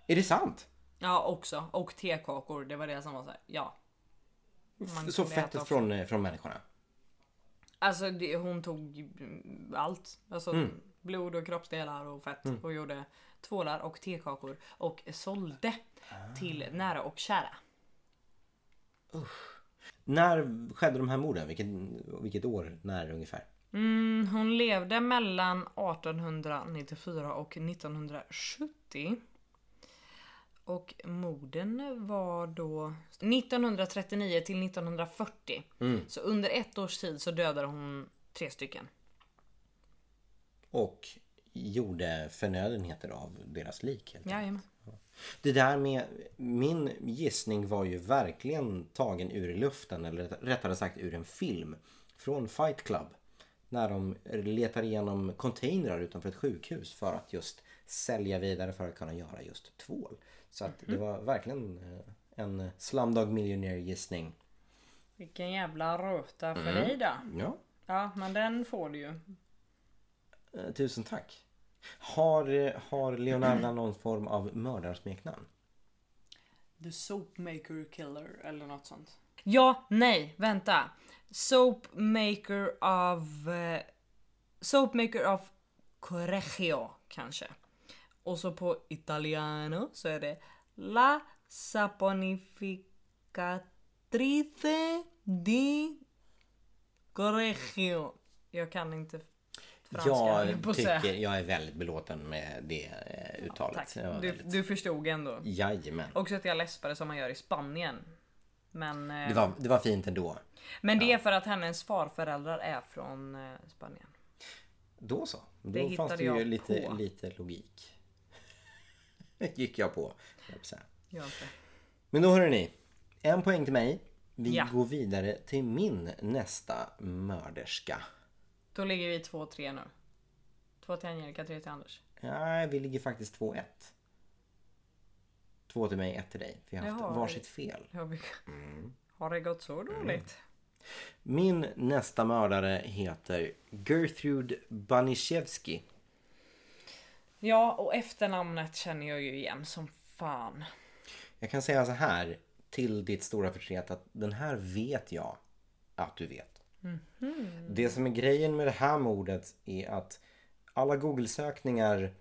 S1: Är det sant?
S2: Ja också. Och tekakor. Det var det som var så här. Ja. Man
S1: Så fettet från, eh, från människorna?
S2: Alltså det, hon tog mm, allt. Alltså
S1: Mm.
S2: blod och kroppsdelar och fett. Och gjorde tvålar och tekakor. Och sålde
S1: Ah.
S2: till nära och kära.
S1: När skedde de här morden? Vilket, vilket år? När ungefär?
S2: Mm, hon levde mellan 1894 och 1970. Och morden var då 1939 till 1940. Så under ett års tid så dödade hon tre stycken.
S1: Och gjorde förnödenheter av deras lik. Helt enkelt. Det där med min gissning var ju verkligen tagen ur luften eller rättare sagt ur en film. Från Fight Club. När de letar igenom containrar utanför ett sjukhus för att just sälja vidare för att kunna göra just tvål. Så att det var verkligen eh, en Slumdog Millionaire gissning.
S2: Vilken jävla röta för dig då.
S1: Ja,
S2: Ja men den får du ju.
S1: eh, tusen tack. Har, eh, har Leonardo någon form av mördarsmeknamn?
S2: The Soapmaker Killer eller något sånt. Ja, nej, vänta. Soapmaker of... Eh, soapmaker of Correggio kanske. Och så på italiano så är det La saponificatrice di Correggio. Jag kan inte franska
S1: Jag
S2: på
S1: tycker jag är väldigt belåten med det eh, uttalet.
S2: Tack.
S1: Det var
S2: Du,
S1: väldigt-
S2: du förstod ändå.
S1: Jajamän.
S2: Också att jag läspade som man gör i Spanien. Men, eh,
S1: Det var, det var fint ändå.
S2: men det är för att hennes farföräldrar är från eh, Spanien.
S1: Då så.
S2: Det
S1: Då fanns
S2: hittade
S1: det ju lite,
S2: på.
S1: lite logik. Gick jag på. jag. Men då hörni ni. En poäng till mig. Vi
S2: Ja.
S1: går vidare till min nästa mörderska.
S2: Då ligger vi 2-3 nu. 2 till Angelica, 3 till Anders.
S1: Nej, vi ligger faktiskt 2-1. Två till mig, ett till dig. Vi har haft
S2: Jaha.
S1: varsitt fel.
S2: Vi...
S1: Mm.
S2: Har det gått så dåligt?
S1: Min nästa mördare heter Gertrude Banishevsky.
S2: Ja, och efternamnet känner jag ju igen som fan.
S1: Jag kan säga så här till ditt stora förtret att den här vet jag att du vet. Det som är grejen med det här mordet är att alla Google-sökningar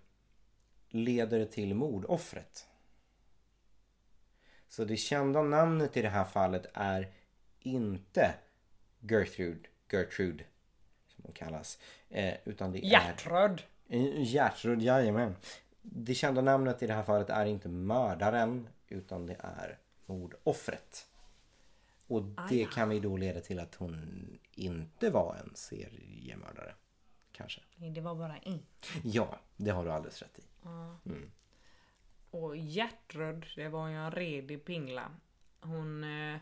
S1: leder till mordoffret. Så det kända namnet i det här fallet är inte Gertrude, Gertrude som hon kallas. Eh, utan det är...
S2: Hjärtröd!
S1: Eh, Gertrud, jajamän. Det kända namnet i det här fallet är inte mördaren utan det är mordoffret. Och det kan vi då leda till att hon inte var en seriemördare. Kanske.
S2: Nej, det var bara en.
S1: Ja, det har du alldeles rätt i.
S2: Och Gertrud, det var ju en redig pingla. Hon eh,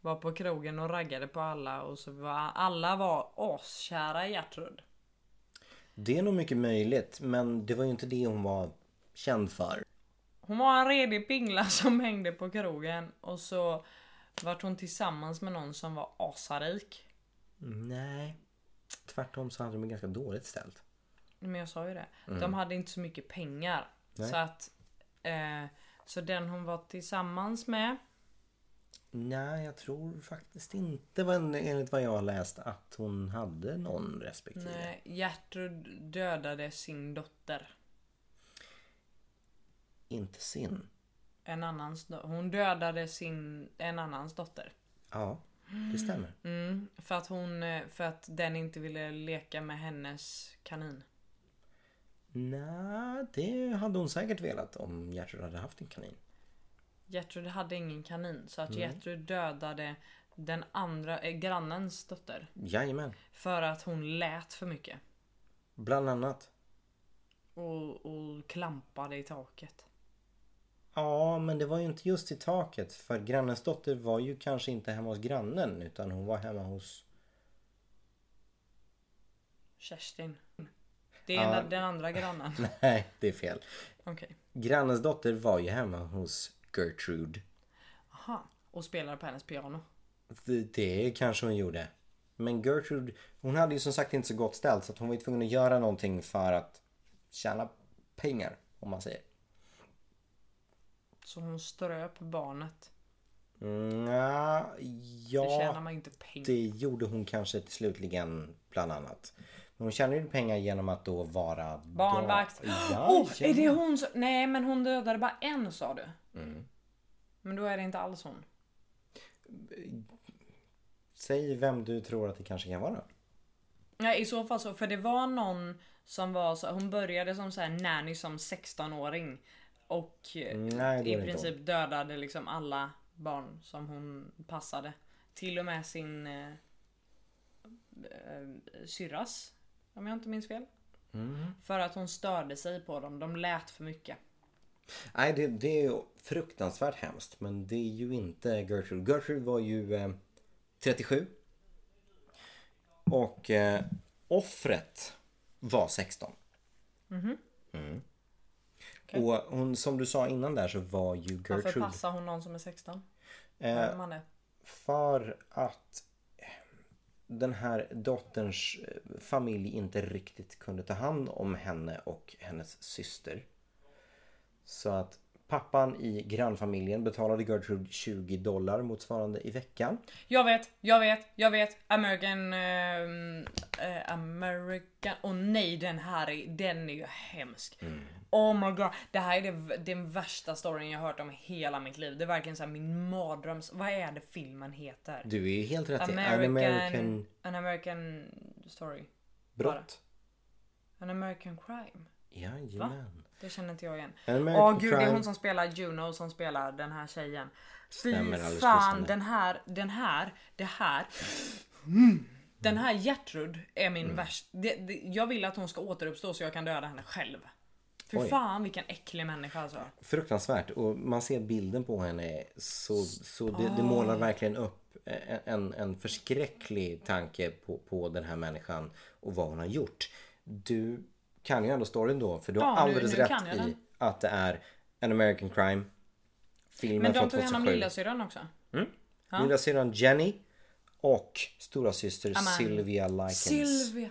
S2: var på krogen och raggade på alla och så var alla var askära i Gertrud.
S1: Det är nog mycket möjligt men det var ju inte det hon var känd för.
S2: Hon var en redig pingla som hängde på krogen och så vart hon tillsammans med någon som var asarik.
S1: Nej. Tvärtom så hade de ganska dåligt ställt.
S2: Men jag sa ju det. De hade inte så mycket pengar.
S1: Nej.
S2: Så att eh, Så den hon var tillsammans med
S1: Nej, jag tror faktiskt inte enligt vad jag har läst att hon hade någon respektive.
S2: Nej, Gertrud dödade sin dotter.
S1: Inte sin.
S2: En annans, hon dödade sin, en annans dotter.
S1: Ja, det stämmer.
S2: Mm, för att hon, eh, för att den inte ville leka med hennes kanin.
S1: Nej, det hade hon säkert velat om Gertrud hade haft en kanin.
S2: Gertrud hade ingen kanin så att Gertrud dödade den andra, eh, grannens dotter.
S1: Jajamän,
S2: För att hon lät för mycket.
S1: bland annat.
S2: Och, och klampade i taket.
S1: Ja, men det var ju inte just i taket. För grannens dotter var ju kanske inte hemma hos grannen utan hon var hemma hos...
S2: Kerstin. Det är
S1: Ja.
S2: den, andra grannen.
S1: Nej, det är fel.
S2: Okej.
S1: Grannens dotter var ju hemma hos Gertrude.
S2: Aha. Och spelade på hennes piano.
S1: Det, det kanske hon gjorde. Men Gertrude, hon hade ju som sagt inte så gott ställt så att hon var ju tvungen att göra någonting för att tjäna pengar, om man säger.
S2: Så hon ströp barnet.
S1: Mm, ja,
S2: Det tjänar man inte pengar.
S1: det gjorde hon kanske till slutligen bland annat. Men hon tjänade ju pengar genom att då vara...
S2: Barnvakt.
S1: Ja,
S2: oh, är det hon som... Nej men hon dödade bara en sa du.
S1: Mm.
S2: Men då är det inte alls hon.
S1: Säg vem du tror att det kanske kan vara.
S2: Ja i så fall så, för det var någon som var så, hon började som så här nanny som 16-åring. Och eh,
S1: Mm, Nej,
S2: i princip dödade liksom alla barn som hon passade. Till och med sin eh, eh, syrras. Om jag inte minns fel.
S1: Mm.
S2: För att hon störde sig på dem. De lät för mycket.
S1: Nej, det, det är ju fruktansvärt hemskt. Men det är ju inte Gertrude. Gertrude var ju eh, 37. Och eh, offret var 16. Mm.
S2: Okej.
S1: Och hon, som du sa innan där så var ju
S2: Varför
S1: Gertrude...
S2: passar hon någon som är 16?
S1: Eh,
S2: man är?
S1: För att den här dotterns eh, familj inte riktigt kunde ta hand om henne och hennes syster. Så att pappan i grannfamiljen betalade Gertrude 20 dollar motsvarande i veckan.
S2: Jag vet, jag vet, jag vet. American... ehm, eh, American... Och nej den här är, den är ju hemsk.
S1: Mm.
S2: Oh my god. Det här är det, den värsta storyn jag hört om hela mitt liv. Det är verkligen så här min mardröms... Vad är det filmen heter?
S1: Du är ju helt rätt i. An
S2: American...
S1: American
S2: An American story.
S1: brott.
S2: An American crime.
S1: Jajamän.
S2: Det känner inte jag igen. Åh gud, det är
S1: crime.
S2: hon som spelar Juno som spelar den här tjejen. Fy
S1: Stämmer
S2: fan, den här, den här, det här. Mm. Den här Gertrud är min
S1: Mm.
S2: värst. Det, det, jag vill att hon ska återuppstå så jag kan döda henne själv. Fy
S1: Oj.
S2: fan vilken äcklig människa alltså.
S1: Fruktansvärt och man ser bilden på henne så, så det, det målar verkligen upp en, en förskräcklig tanke på, på den här människan och vad hon har gjort. Du kan ju ändå storyn då för du har
S2: Ja, nu-
S1: alldeles
S2: nu kan
S1: rätt i
S2: den.
S1: att det är en American crime. Filmen
S2: Men de tog hand om
S1: 2007.
S2: lillasyrran också. Ja.
S1: Lilla syrran Jenny och stora syster
S2: Amen.
S1: Sylvia Likens.
S2: Sylvia.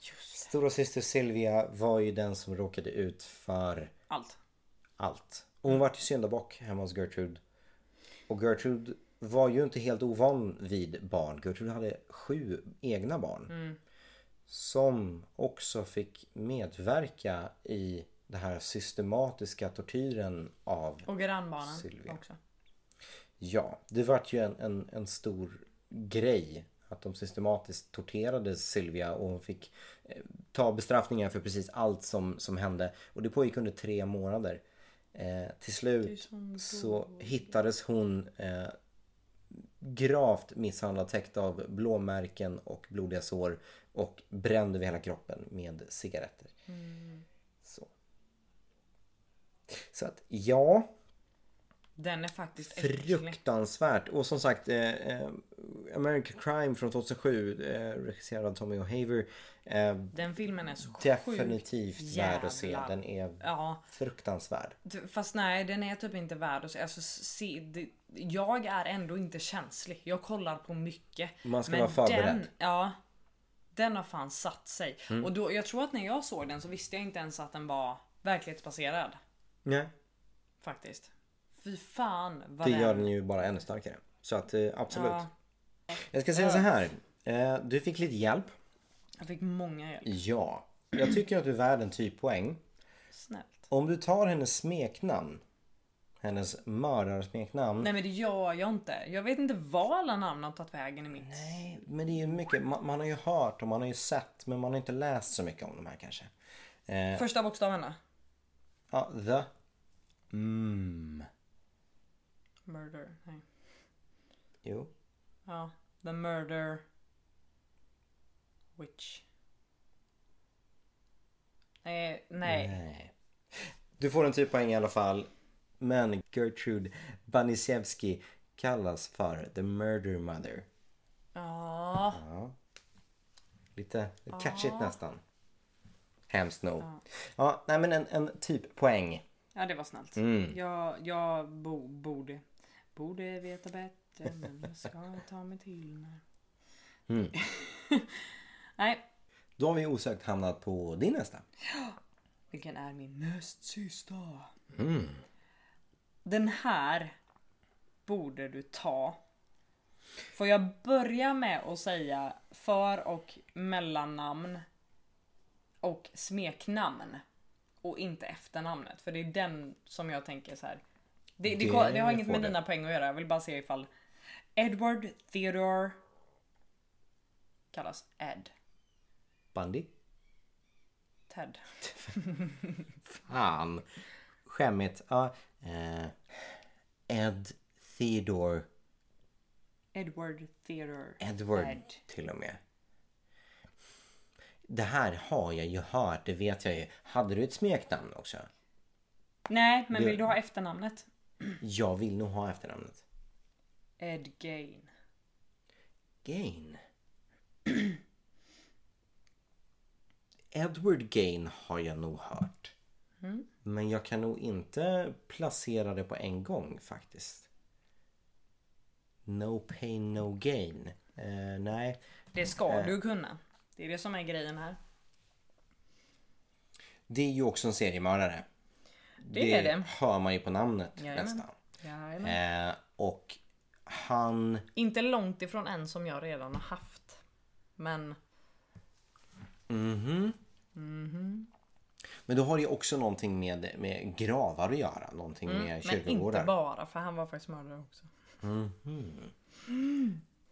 S2: Just
S1: Stora syster Sylvia var ju den som råkade ut för
S2: allt.
S1: allt. Och hon var ju syndabock hemma hos Gertrude. Och Gertrude var ju inte helt ovan vid barn. Gertrude hade sju egna barn. Som också fick medverka i den här systematiska tortyren av
S2: Och grannbarnen
S1: Sylvia.
S2: också.
S1: Ja, det vart ju en, en, en stor grej att de systematiskt torterade Sylvia och hon fick eh, ta bestraffningar för precis allt som, som hände. Och det pågick under tre månader. Eh, till slut så hittades hon eh, gravt misshandlad, täckt av blåmärken och blodiga sår och bränd över hela kroppen med cigaretter. Så. Så att ja,
S2: Den är faktiskt äcklig.
S1: Fruktansvärt. Och som sagt, eh, eh, American Crime från 2007 eh, regisserad av Tommy O'Haver. Eh,
S2: Den filmen är så
S1: definitivt
S2: sjukt
S1: värd att se. Den är
S2: Ja,
S1: fruktansvärd.
S2: fast nej den är typ inte värd att se. Alltså, se det, jag är ändå inte känslig. Jag kollar på mycket.
S1: Man ska vara förberedd. Mm.
S2: Den, ja, den har fan satt sig. Och då, jag tror att när jag såg den så visste jag inte ens att den var verklighetsbaserad.
S1: Nej,
S2: Faktiskt. Fy fan vad
S1: det
S2: den...
S1: gör den ju bara ännu starkare. Så att eh, absolut.
S2: Ja,
S1: Jag ska säga så här. Eh, du fick lite hjälp.
S2: jag fick många hjälp.
S1: Ja. Jag tycker att du är värd en typpoäng.
S2: Snällt.
S1: Om du tar hennes smeknamn. Hennes mördarsmeknamn.
S2: Nej men det gör jag inte. Jag vet inte var alla namn har tagit vägen i mitt.
S1: Nej, men det är ju mycket. Man, man har ju hört och man har ju sett men man har inte läst så mycket om de här kanske. Eh,
S2: Första bokstaven då?
S1: ja, the. Mm.
S2: Murder. Nej.
S1: Jo.
S2: Ja, The Murder Witch. Nej, nej.
S1: Nej. Du får en typpoäng i alla fall. Men Gertrude Banisiewski kallas för The Murder Mother.
S2: Ja.
S1: Ja. Lite catchigt nästan. Hemskt nog. Ja, nej men en, en typpoäng.
S2: ja, det var snällt.
S1: Mm.
S2: Jag, jag bo, borde, borde veta bättre men jag ska ta mig till mig.
S1: Mm.
S2: nej,
S1: Då har vi osökt hamnat på din nästa.
S2: vilken är min näst sista?
S1: Mm.
S2: Den här borde du ta. Får jag börja med att säga för och mellannamn och smeknamn och inte efternamnet för det är den som jag tänker så här. Det, det,
S1: Det
S2: det, har inget med
S1: det.
S2: dina poäng att göra. Jag vill bara se ifall Edward Theodore kallas Ed.
S1: Bundy.
S2: Ted.
S1: Fan. Skämmigt. Ja. Eh, Ed Theodore
S2: Edward Theodore.
S1: Edward
S2: Ed.
S1: till och med. Det här har jag ju hört, det vet jag ju. Hade du ett smeknamn också?
S2: Nej, men
S1: Det-
S2: vill du ha efternamnet?
S1: Jag vill nog ha efternamnet.
S2: Ed Gain.
S1: Gain. Edward Gain har jag nog hört. Men jag kan nog inte placera det på en gång faktiskt. No pain no gain. Eh, nej.
S2: Det ska du kunna. Det är det som är grejen här.
S1: Det är ju också en seriemördare.
S2: Det är det.
S1: hör man ju på namnet
S2: Jajamän.
S1: nästan.
S2: Jajamän.
S1: Eh, och han...
S2: Inte långt ifrån en som jag redan har haft. Men
S1: Men då har det ju också någonting med, med gravar att göra. Någonting med
S2: Mm, Men
S1: kyrkogårdar.
S2: inte bara för han var faktiskt mördare också.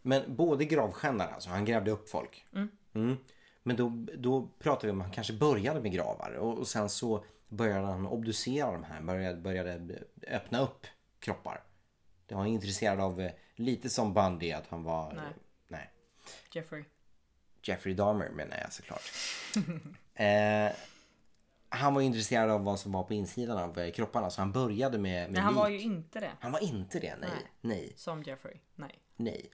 S1: Men både gravskändare alltså, han grävde upp folk. Mm. Men då, då pratar vi om att han kanske började med gravar och, och sen så började han obducera de här, började, började öppna upp kroppar. Det var han intresserad av eh, lite som Bundy att han var...
S2: Nej.
S1: nej.
S2: Jeffrey.
S1: Jeffrey Dahmer menar jag såklart. eh, han var intresserad av vad som var på insidan av eh, kropparna så han började med, med
S2: Nej han
S1: lik.
S2: var ju inte det.
S1: Han var inte det, nej.
S2: Nej.
S1: Nej.
S2: Som Jeffrey. Nej.
S1: Nej.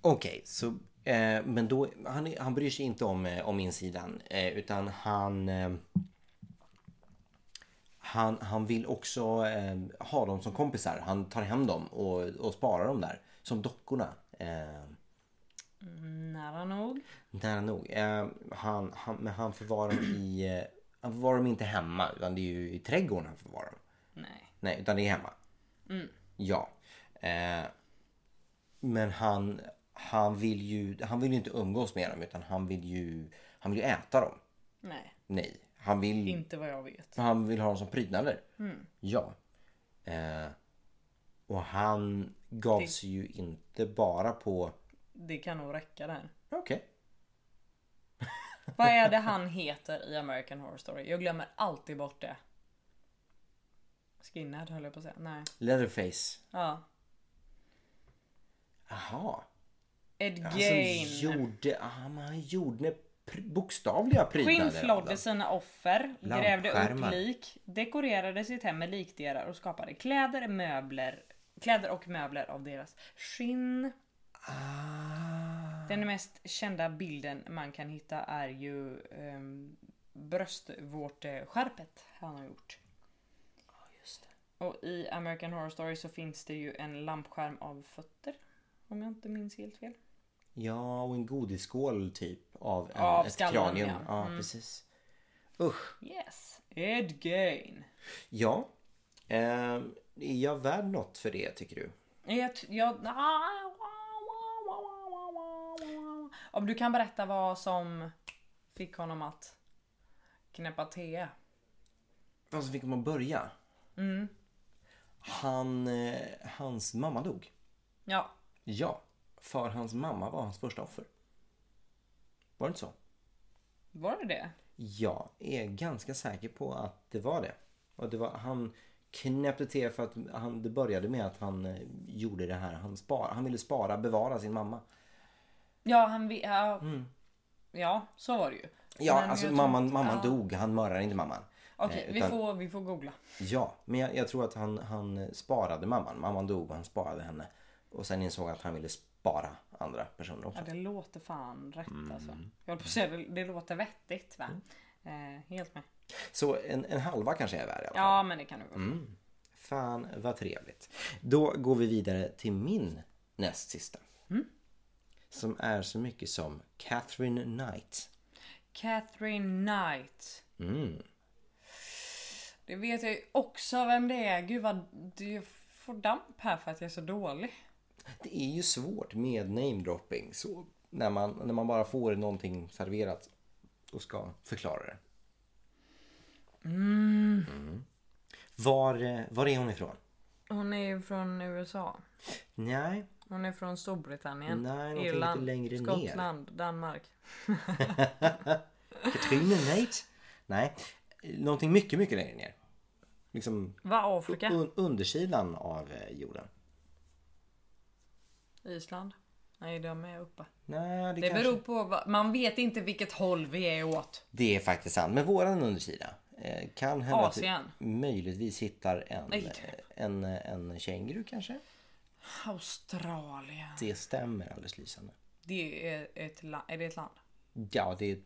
S1: Okej, så eh, men då han, han bryr sig inte om, eh, om insidan eh, utan han eh, han, han vill också eh, ha dem som kompisar. Han tar hem dem och, och sparar dem där. Som dockorna. Eh,
S2: Nära nog.
S1: nära nog. Han, han, men han förvarar dem i... Han förvarar dem inte hemma utan det är ju i trädgården han förvarar dem.
S2: Nej.
S1: Nej, utan det är hemma. Ja. Eh, men han, han vill ju han vill ju inte umgås med dem utan han vill ju han vill ju äta dem.
S2: Nej.
S1: Nej, han vill,
S2: Inte vad jag vet.
S1: han vill ha dem som prydnader. Ja. Eh, och han gav
S2: Det-
S1: sig ju inte bara på...
S2: Det kan nog räcka där.
S1: Okej.
S2: Vad är det han heter i American Horror Story? Jag glömmer alltid bort det. Skinhead höll jag på att säga. Nej.
S1: Leatherface.
S2: Ja.
S1: Jaha.
S2: Ed
S1: Alltså
S2: Gain.
S1: gjorde, ah, men han gjorde bokstavliga prydnader. dem.
S2: Skinnflodde sina offer, grävde upp lik, dekorerade sitt hem med likdelar och skapade kläder, möbler, kläder och möbler av deras skinn.
S1: Ah.
S2: Den mest kända bilden man kan hitta är ju um, bröstvårteskärpet han har gjort.
S1: Just det.
S2: Och i American Horror Story så finns det ju en lampskärm av fötter. Om jag inte minns helt fel.
S1: Ja, och en godisskål typ av en,
S2: Av
S1: ett
S2: skallen,
S1: kranium.
S2: ja.
S1: Ja,
S2: Mm.
S1: precis. Usch.
S2: Yes. Ed Gain.
S1: Ja. Ehm, är jag värd något för det tycker du?
S2: Jag, jag, om du kan berätta vad som fick honom att knäppa te.
S1: Vad som fick man börja?
S2: Mm.
S1: Han, eh, hans mamma dog.
S2: Ja,
S1: Ja, för hans mamma var hans första offer. Var det inte så?
S2: var det det?
S1: Jag är ganska säker på att det var det. Och det var, han knäppte till för att han, det började med att han eh, gjorde det här. Han, spar, han ville spara, bevara sin mamma.
S2: Ja, han ja, ja så var det ju.
S1: Ja,
S2: Men
S1: alltså mamman,
S2: inte-
S1: mamman
S2: ja.
S1: dog. Han mördade inte mamman.
S2: Okej,
S1: Eh,
S2: vi, får, vi får googla.
S1: Ja, men jag, jag tror att han, han sparade mamman. Mamman dog och han sparade henne. Och sen insåg att han ville spara andra personer också.
S2: Ja, det låter fan rätt
S1: Mm.
S2: alltså. Jag på att säga, det, det låter vettigt va? Eh, helt med.
S1: Så en, en halva kanske är värd i alla fall.
S2: Ja, men det kan du vara.
S1: Mm. Fan vad trevligt. Då går vi vidare till min näst sista. Som är så mycket som Catherine Knight.
S2: Catherine Knight.
S1: Mm.
S2: Det vet jag ju också vem det är. Gud vad du får damp här för att jag är så dålig.
S1: Det är ju svårt med namedropping. Så när man, när man bara får någonting serverat och ska förklara det. Mm. Var, eh, var är hon ifrån?
S2: Hon är ju från USA.
S1: Nej,
S2: Hon är från Storbritannien,
S1: Nej,
S2: Irland,
S1: längre ner.
S2: Skottland, Danmark.
S1: Katrine Knight? Nej, någonting mycket, mycket längre ner. liksom
S2: Vad Afrika?
S1: un, undersidan av eh, jorden.
S2: Island? Nej, de är uppe.
S1: Nej, det,
S2: Det
S1: kanske...
S2: beror på vad, man vet inte vilket håll vi är åt.
S1: Det är faktiskt sant. Men våran undersida eh, kan hända att
S2: Asien.
S1: du möjligtvis hittar en, eh, en, en känguru kanske.
S2: Australien.
S1: Det stämmer alldeles lysande.
S2: Det är ett land. Är det ett land?
S1: Ja, det är,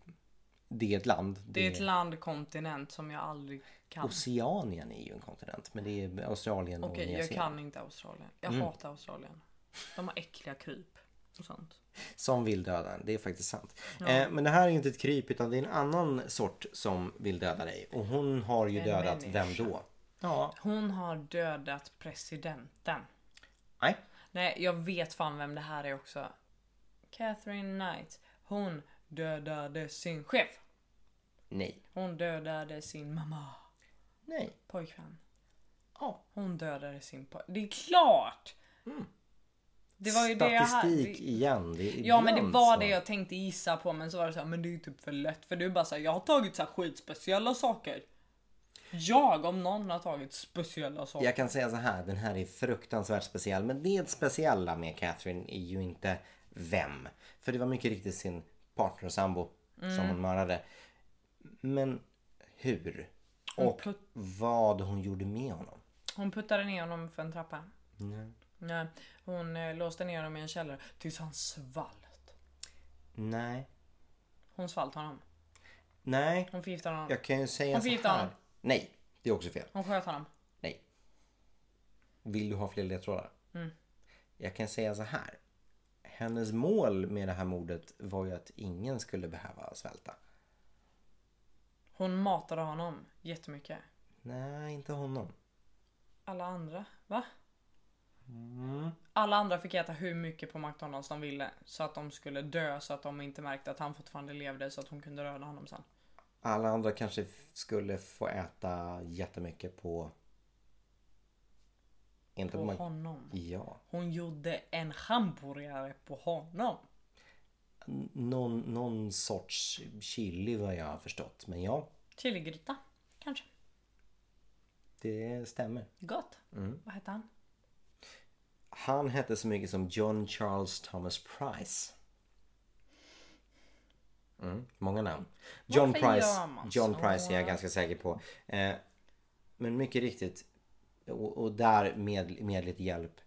S1: det är ett land.
S2: Det är ett land, kontinent som jag aldrig kan.
S1: Oceanien är ju en kontinent. Men det är Australien och
S2: Okej,
S1: Nya
S2: jag kan inte Australien. Jag
S1: Mm.
S2: hatar Australien. De har äckliga kryp och sånt.
S1: Som vill döda en. Det är faktiskt sant. Eh, men det här är inte ett kryp utan det är en annan sort som vill döda dig. Och hon har ju
S2: En
S1: dödat
S2: människa.
S1: vem då? Ja,
S2: Hon har dödat presidenten.
S1: Nej.
S2: Nej, jag vet fan vem det här är också. Catherine Knight. Hon dödade sin chef.
S1: Nej.
S2: Hon dödade sin mamma.
S1: Nej.
S2: Pojkvän.
S1: Ja.
S2: Hon dödade sin pojkvän. Det är klart! Det var ju det jag hade.
S1: Statistik igen. Det
S2: Ja men det var
S1: så.
S2: det jag tänkte gissa på men så var det så här, men det är ju typ för lätt för du bara såhär, jag har tagit så här skitspeciella saker. Jag om någon har tagit speciella saker.
S1: Jag kan säga så här, den här är fruktansvärt speciell. Men det speciella med Catherine är ju inte vem. För det var mycket riktigt sin partner och sambo
S2: Mm.
S1: som hon mördade. Men hur? Och
S2: put-
S1: vad hon gjorde med honom.
S2: Hon puttade ner honom för en trappa.
S1: Nej.
S2: Nej, hon eh, låste ner honom i en källare tills han svalt.
S1: Nej.
S2: Hon svalt honom.
S1: Nej.
S2: Hon förgiftade honom.
S1: Jag kan ju säga
S2: Hon
S1: så här.
S2: honom.
S1: Nej, det är också fel.
S2: Hon sköt honom.
S1: Nej. Vill du ha fler ledtrådar?
S2: Mm.
S1: Jag kan säga så här. Hennes mål med det här mordet var ju att ingen skulle behöva svälta.
S2: Hon matade honom jättemycket.
S1: Nej, inte honom.
S2: Alla andra, va?
S1: Mm.
S2: Alla andra fick äta hur mycket på McDonalds de ville så att de skulle dö så att de inte märkte att han fortfarande levde så att hon kunde döda honom sen.
S1: Alla andra kanske skulle få äta jättemycket på... Inte
S2: På
S1: på...
S2: honom.
S1: Ja.
S2: Hon gjorde en hamburgare på honom.
S1: N- Någon, någon sorts chili vad jag har förstått. Men ja,
S2: Chiligryta, kanske.
S1: det stämmer.
S2: Gott.
S1: Mm.
S2: Vad hette han?
S1: Han hette så mycket som John Charles Thomas Price. Mm, många namn. John
S2: Varför
S1: Price, John? Price är jag ganska säker på. Eh, men mycket riktigt. Och, och där med, med lite hjälp.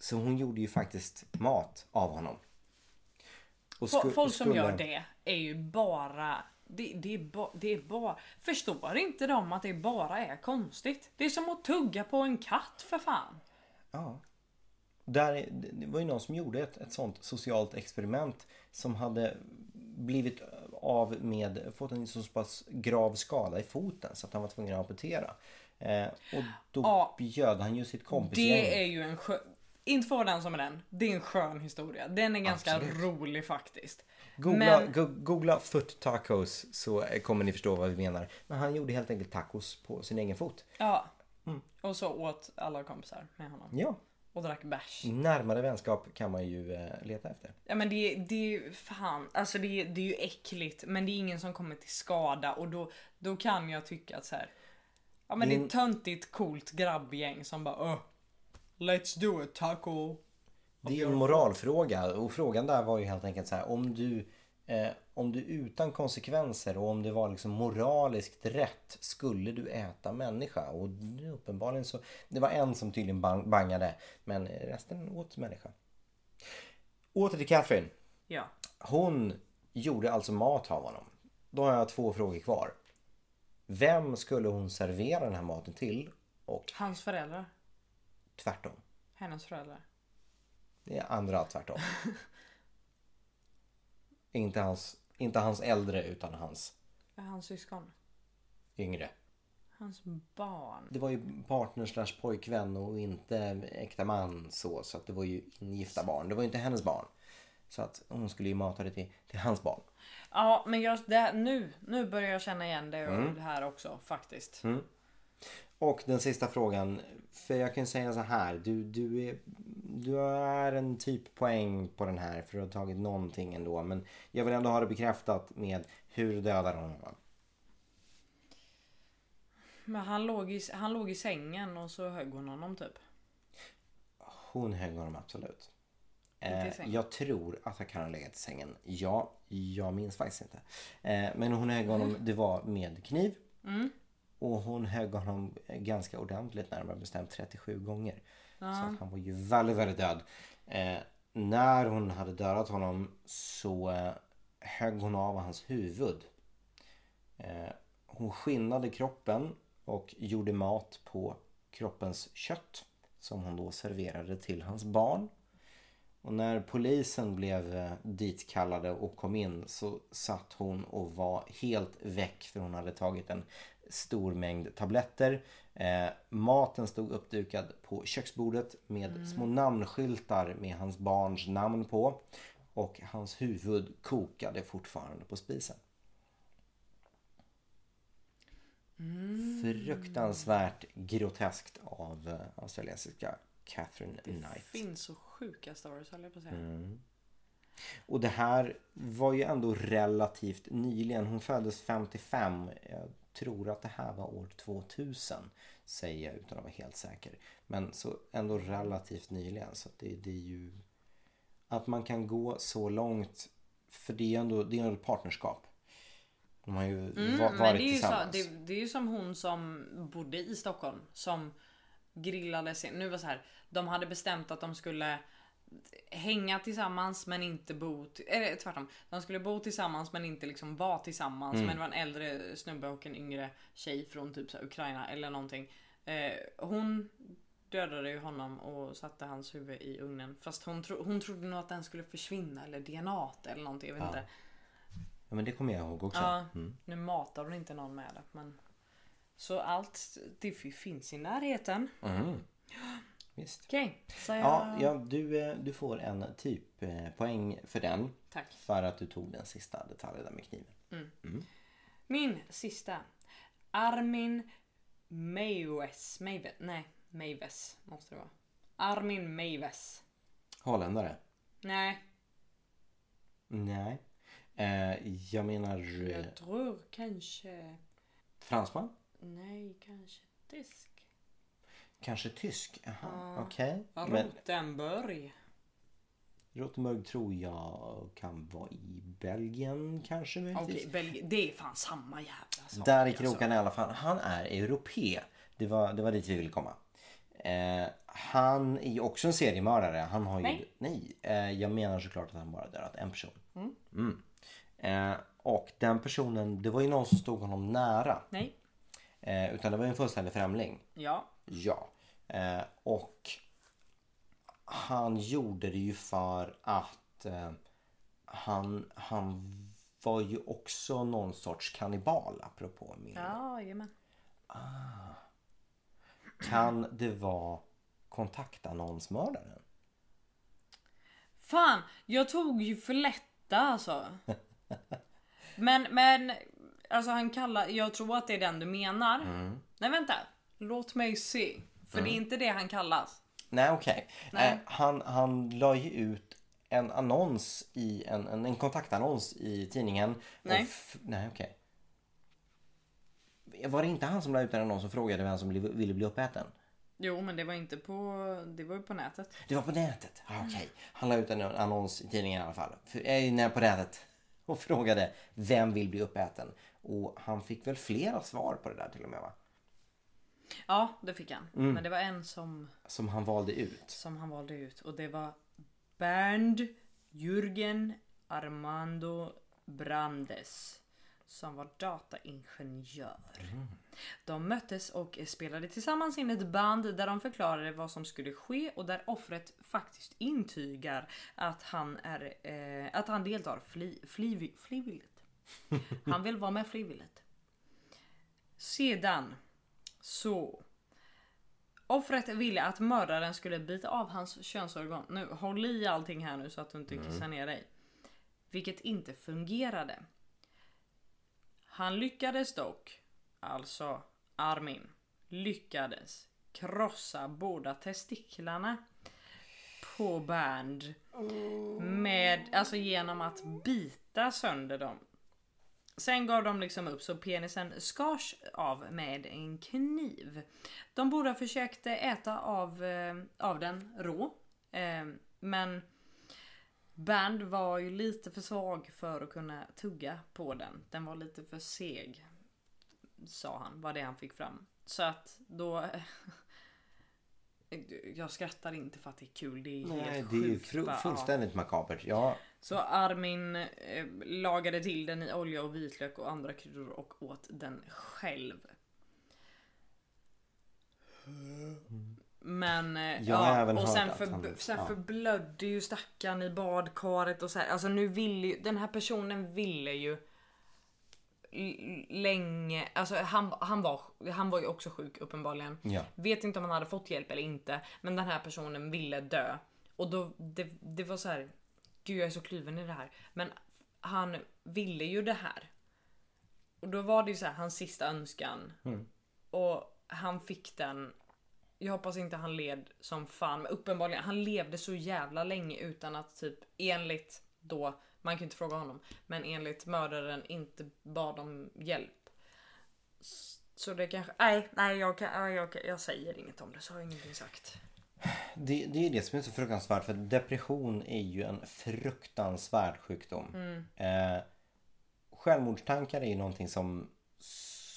S1: Så hon gjorde ju faktiskt mat av honom. Sku-
S2: Folk som gör det är ju bara det, det, är ba, det är bara... Förstår inte de att det bara är konstigt? Det är som att tugga på en katt för fan.
S1: Ja. Där, är- det- det var ju någon som gjorde ett, ett sånt socialt experiment som hade blivit av med, fått en så pass grav skada i foten så att han var tvungen att amputera. Eh, och då
S2: Ja.
S1: bjöd han ju sitt kompisgäng.
S2: Det är ju en skön... Inte för den som är den. Det är en skön historia. Den är ganska
S1: Absolut.
S2: rolig faktiskt.
S1: Googla,
S2: Men-
S1: go, googla foot tacos så kommer ni förstå vad vi menar. Men han gjorde helt enkelt tacos på sin egen fot.
S2: Ja.
S1: Mm.
S2: Och så åt alla kompisar med honom.
S1: Ja,
S2: Och drack bärs.
S1: närmare vänskap kan man ju eh, leta efter.
S2: Ja men det, det är ju fan, alltså det, det är ju äckligt men det är ingen som kommer till skada och då, då kan jag tycka att så här. Ja men det är ett töntigt coolt grabbgäng som bara oh, Let's do it taco.
S1: Det är ju en moralfråga och frågan där var ju helt enkelt så här om du eh, om du utan konsekvenser och om det var liksom moraliskt rätt skulle du äta människa och uppenbarligen så det var en som tydligen bang, bangade men resten åt människa. Åter till Catherine.
S2: Ja.
S1: Hon gjorde alltså mat av honom. Då har jag två frågor kvar. Vem skulle hon servera den här maten till? Och
S2: Hans föräldrar.
S1: tvärtom.
S2: Hennes föräldrar.
S1: Det är andra tvärtom. inte, hans, inte hans äldre utan hans
S2: Hans syskon.
S1: yngre.
S2: Hans barn.
S1: Det var ju partner slash pojkvän och inte äkta man så. Så att det var ju ingifta barn. Det var ju inte hennes barn. Så att hon skulle ju mata det till, till hans barn.
S2: Ja men jag, det, nu, nu börjar jag känna igen det, det här också faktiskt.
S1: Och den sista frågan. För jag kan säga så här. Du, du, är, du är en typ poäng på den här. För du har tagit någonting ändå. Men jag vill ändå ha det bekräftat med hur dödar hon honom.
S2: Men han låg, i, han låg i sängen och så högg hon honom typ.
S1: Hon högg honom absolut. Eh, jag tror att han kan ha legat i sängen. Ja, jag minns faktiskt inte. Eh, men hon högg honom, det var med kniv.
S2: Mm.
S1: Och hon högg honom ganska ordentligt närmare bestämt 37 gånger. Så att han var ju väldigt, väldigt död. Eh, när hon hade dödat honom så eh, högg hon av hans huvud. Eh, hon skinnade kroppen och gjorde mat på kroppens kött. Som hon då serverade till hans barn. Och när polisen blev eh, ditkallade och kom in så satt hon och var helt väck för hon hade tagit en stor mängd tabletter. Eh, maten stod uppdukad på köksbordet med små namnskyltar med hans barns namn på. Och hans huvud kokade fortfarande på spisen. Fruktansvärt groteskt av eh, australiensiska Catherine
S2: Det
S1: Knight.
S2: finns så sjuka stories höll jag på att säga.
S1: Mm. Och det här var ju ändå relativt nyligen. Hon föddes 55. Jag tror att det här var år 2000. Säger jag utan att vara helt säker. Men så ändå relativt nyligen. Så det, det är ju... Att man kan gå så långt. För det är ändå, det är ändå ett partnerskap. De har ju
S2: Mm,
S1: varit
S2: men det är, ju så,
S1: tillsammans.
S2: det, det är ju som hon som bodde i Stockholm som grillade sin. Nu var så här. De hade bestämt att de skulle hänga tillsammans men inte bo. Eller tvärtom. De skulle bo tillsammans men inte liksom vara tillsammans.
S1: Mm.
S2: Men det var en äldre snubbe och en yngre tjej från typ så Ukraina eller någonting. Eh, hon dödade ju honom och satte hans huvud i ugnen. Fast hon, tro, hon trodde nog att den skulle försvinna eller DNA eller någonting. Jag vet
S1: Ja.
S2: inte.
S1: Ja men det kommer jag ihåg också.
S2: Ja,
S1: Mm.
S2: nu matar hon inte någon med det. Men... Så allt det finns i närheten.
S1: Mm. Visst.
S2: Okej, så jag...
S1: Ja, ja du, eh, du får en typ eh, poäng för den.
S2: Tack.
S1: För att du tog den sista detaljen där med kniven.
S2: Min sista. Armin Meiwes. Meiwes. Nej, Meiwes måste det vara. Armin Meiwes.
S1: Holländare?
S2: Nej,
S1: Nej. Eh, jag menar eh,
S2: jag tror kanske...
S1: fransman?
S2: Nej, kanske tysk.
S1: Kanske tysk? Jaha,
S2: Ja.
S1: okej. Men
S2: Rotenburg.
S1: Rothenburg tror jag kan vara i Belgien kanske
S2: Okej,
S1: möjligtvis.
S2: Belgien. Det är fan samma jävla sak.
S1: Där i
S2: alltså.
S1: krokarna i alla fall. Han är europé. Det var, det var dit vi ville komma. Eh, han är ju också en seriemördare. Han har ju...
S2: Nej.
S1: Nej. Eh, jag menar såklart att han bara dödat en person. Mm. Eh, och den personen, det var ju någon som stod honom nära.
S2: Nej.
S1: Eh, utan det var en fullständig främling.
S2: Ja.
S1: Ja. Eh, och han gjorde det ju för att eh, han, han var ju också någon sorts kannibal apropå min.
S2: Ja, jajamän.
S1: Kan det vara kontaktannonsmördaren?
S2: Fan, jag tog ju för lätta alltså. Men, men, alltså han kallar, jag tror att det är den du menar.
S1: Mm.
S2: Nej vänta, låt mig se. För det är inte det han kallas.
S1: Nej okej.
S2: Nej.
S1: Eh, han, han la ju ut en annons i en, en, en kontaktannons i tidningen.
S2: Nej.
S1: Nej okej. Var det inte han som la ut en annons och frågade vem som ville bli uppäten?
S2: Jo men det var inte på, det var ju på nätet.
S1: Det var på nätet? Ah, Okej. Han la ut en annons i tidningen i alla fall. För, nej, på nätet. Och frågade vem vill bli uppäten? Och han fick väl flera svar på det där till och med va?
S2: Ja det fick han.
S1: Mm.
S2: Men det var en som,
S1: Som han valde ut.
S2: som han valde ut och det var Bernd Jürgen Armando Brandes. Som var dataingenjör. De möttes och spelade tillsammans in ett band där de förklarade vad som skulle ske och där offret faktiskt intygar att han, är, eh, att han deltar fli, fli, frivilligt. Han vill vara med frivilligt. Sedan så Offret ville att mördaren skulle bita av hans könsorgan. Nu håll i allting här nu så att du inte kissar ner dig. Vilket inte fungerade. Han lyckades dock, alltså Armin, lyckades krossa båda testiklarna på Bernd. Med, alltså genom att bita sönder dem. Sen gav de liksom upp så penisen skars av med en kniv. De båda försökte äta av, eh, av den rå. Eh, men Band var ju lite för svag för att kunna tugga på den. Den var lite för seg. Sa han, var det han fick fram. Så att då... Jag skrattar inte för att det är kul, det är
S1: Nej,
S2: helt
S1: det är ju
S2: sjukt. bara, ja.
S1: fullständigt makabert. Ja,
S2: Så Armin eh, lagade till den i olja och vitlök och andra kryddor och åt den själv. Men eh, ja, och sen, för,
S1: han-
S2: sen
S1: ja.
S2: förblödde ju stackaren i badkaret och så här. Alltså nu ville ju, den här personen ville ju länge, alltså han, han, var, han var ju också sjuk uppenbarligen.
S1: ja.
S2: Vet inte om han hade fått hjälp eller inte. Men den här personen ville dö. Och då, det, det var så här. Gud jag är så kluven i det här. Men han ville ju det här. Och då var det ju så här hans sista önskan. Och han fick den. Jag hoppas inte han led som fan. Men uppenbarligen, han levde så jävla länge utan att typ enligt då, man kan inte fråga honom. Men enligt mördaren inte bad om hjälp. Så det kanske, nej, nej jag, kan, jag, jag säger inget om det så har jag ingenting sagt.
S1: Det, det är det som är så fruktansvärt för depression är ju en fruktansvärd sjukdom. Eh, självmordstankar är ju någonting som,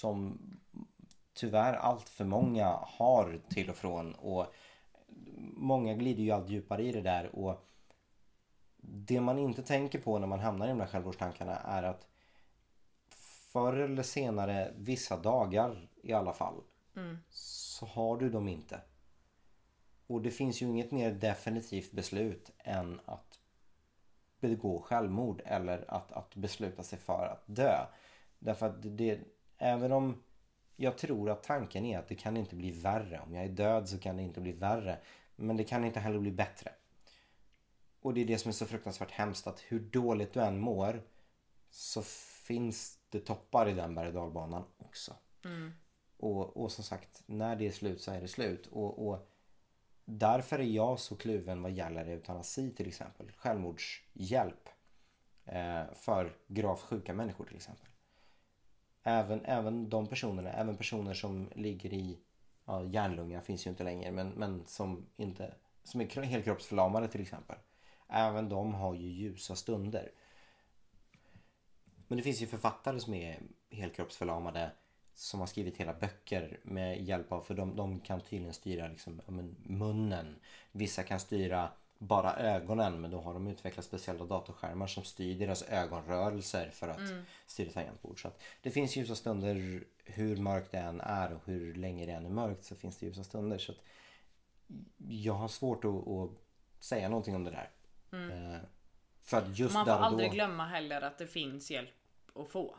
S1: som tyvärr allt för många har till och från. Och många glider ju allt djupare i det där. Och det man inte tänker på när man hamnar i de där självmordstankarna är att förr eller senare, vissa dagar i alla fall, så har du dem inte. Och det finns ju inget mer definitivt beslut än att begå självmord eller att, att besluta sig för att dö. Därför att det, även om jag tror att tanken är att det kan inte bli värre. Om jag är död så kan det inte bli värre. Men det kan inte heller bli bättre. Och det är det som är så fruktansvärt hemskt att hur dåligt du än mår så finns det toppar i den berg och dalbanan också. Och, och som sagt, när det är slut så är det slut. Och, och därför är jag så kluven vad gäller eutanasi till exempel. Självmordshjälp. Eh, för gravt sjuka människor till exempel. Även, även de personerna, även personer som ligger i ja, hjärnlunga finns ju inte längre men, men som inte som är helkroppsförlamade till exempel. Även de har ju ljusa stunder. Men det finns ju författare som är helkroppsförlamade som har skrivit hela böcker med hjälp av, för de, de kan tydligen styra liksom, men munnen. Vissa kan styra bara ögonen men då har de utvecklat speciella datorskärmar som styr deras ögonrörelser för att styra tangentbord. Så att det finns ljusa stunder hur mörkt det än är och hur länge det än är mörkt så finns det ljusa stunder. Så jag har svårt att, att säga någonting om det där. Eh, för att just
S2: Man får
S1: där och då,
S2: aldrig glömma heller att det finns hjälp att få.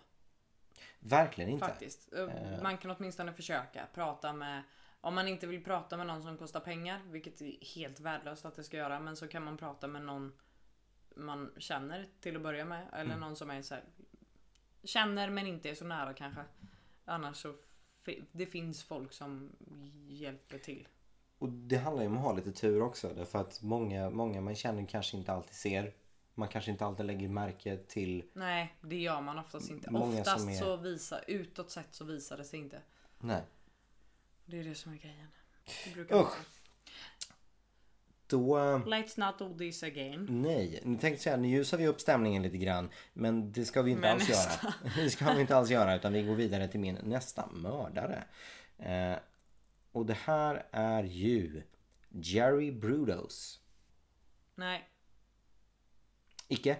S1: Verkligen inte.
S2: Faktiskt. Eh, Man kan åtminstone försöka prata med om man inte vill prata med någon som kostar pengar, vilket är helt värdelöst att det ska göra, men så kan man prata med någon man känner till att börja med. Eller
S1: Mm.
S2: någon som är så här, Känner men inte är så nära kanske. Annars så det finns folk som hjälper till.
S1: Och det handlar ju om att ha lite tur också. Därför att många, många man känner kanske inte alltid ser. Man kanske inte alltid lägger märke till.
S2: Nej, det gör man oftast inte.
S1: Många
S2: Oftast
S1: som är-
S2: så visar, utåt sett så visar det sig inte.
S1: Nej.
S2: Det är det som är grejen. Det brukar
S1: Usch. Då... eh,
S2: Let's not do this again.
S1: Nej, nu tänkte jag säga nu ljusar vi upp stämningen lite grann. Men det ska vi inte
S2: Men
S1: alls göra. Det ska vi inte alls göra utan vi går vidare till min nästa mördare. Eh, och det här är ju Jerry Brudos.
S2: Nej.
S1: Icke?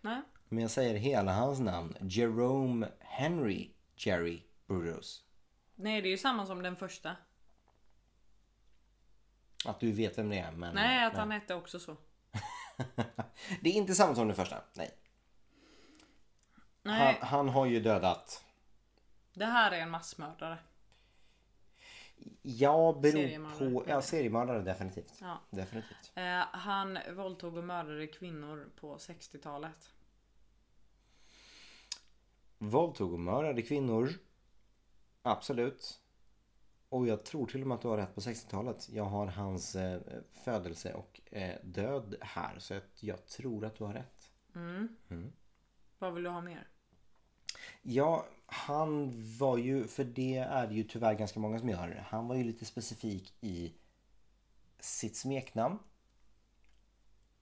S2: Nej.
S1: Men jag säger hela hans namn. Jerome Henry Jerry Brudos.
S2: Nej, det är ju samma som den första.
S1: Att du vet vem det är men...
S2: Nej, att han hette också så.
S1: det är inte samma som den första. Nej. Han,
S2: Nej,
S1: han har ju dödat...
S2: det här är en massmördare.
S1: Ja, beror på... Ja, seriemördare definitivt.
S2: Ja.
S1: Definitivt.
S2: Eh, han våldtog och mördade kvinnor på 60-talet.
S1: Våldtog och mördade kvinnor. Absolut. Och jag tror till och med att du har rätt på 60-talet. Jag har hans eh, födelse och eh, död här. Så jag, jag tror att du har rätt.
S2: Vad vill du ha mer?
S1: Ja, han var ju, för det är det ju tyvärr ganska många som gör. Han var ju lite specifik i sitt smeknamn.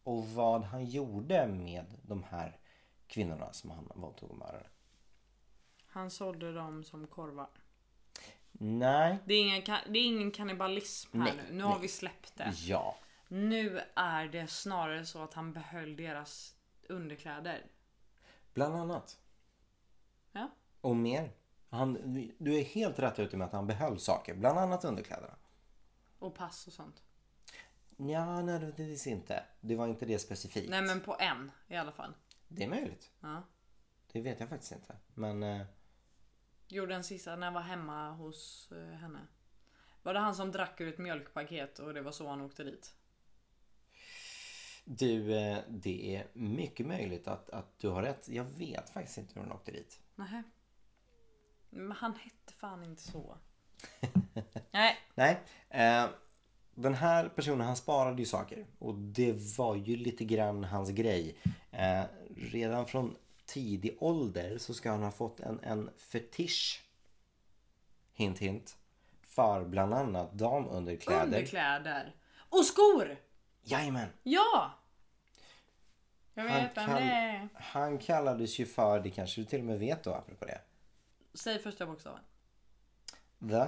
S1: Och vad han gjorde med de här kvinnorna som han våldtog och mördade.
S2: Han sålde dem som korvar.
S1: Nej.
S2: Det är ingen, ka- det är ingen kannibalism här
S1: Nej,
S2: nu. Nu har
S1: nej.
S2: vi släppt det.
S1: Ja.
S2: Nu är det snarare så att han behöll deras underkläder.
S1: Bland annat.
S2: Ja.
S1: Och mer. Han, du är helt rätt ute med att han behöll saker. Bland annat underkläderna.
S2: Och pass och sånt.
S1: Ja, nödvändigtvis inte. Det var inte det specifikt.
S2: Nej men på en i alla fall.
S1: Det är möjligt.
S2: Ja.
S1: Det vet jag faktiskt inte. Men eh,
S2: Gjorde en sista när jag var hemma hos eh, henne. Var det han som drack ur ett mjölkpaket och det var så han åkte dit?
S1: Du, eh, det är mycket möjligt att, att du har rätt. Jag vet faktiskt inte hur hon åkte dit.
S2: Nähä. Men han hette fan inte så. Nej.
S1: Nej. Eh, den här personen han sparade ju saker. Och det var ju lite grann hans grej. Eh, redan från tidig ålder så ska han ha fått en, en fetisch. Hint hint. För bland annat damunderkläder.
S2: Underkläder. Och skor!
S1: Jajamän.
S2: Ja! Jag
S1: Han,
S2: vet vem
S1: kall-
S2: det är.
S1: han kallades ju för, det kanske du till och med vet då apropå det.
S2: Säg första bokstaven.
S1: The.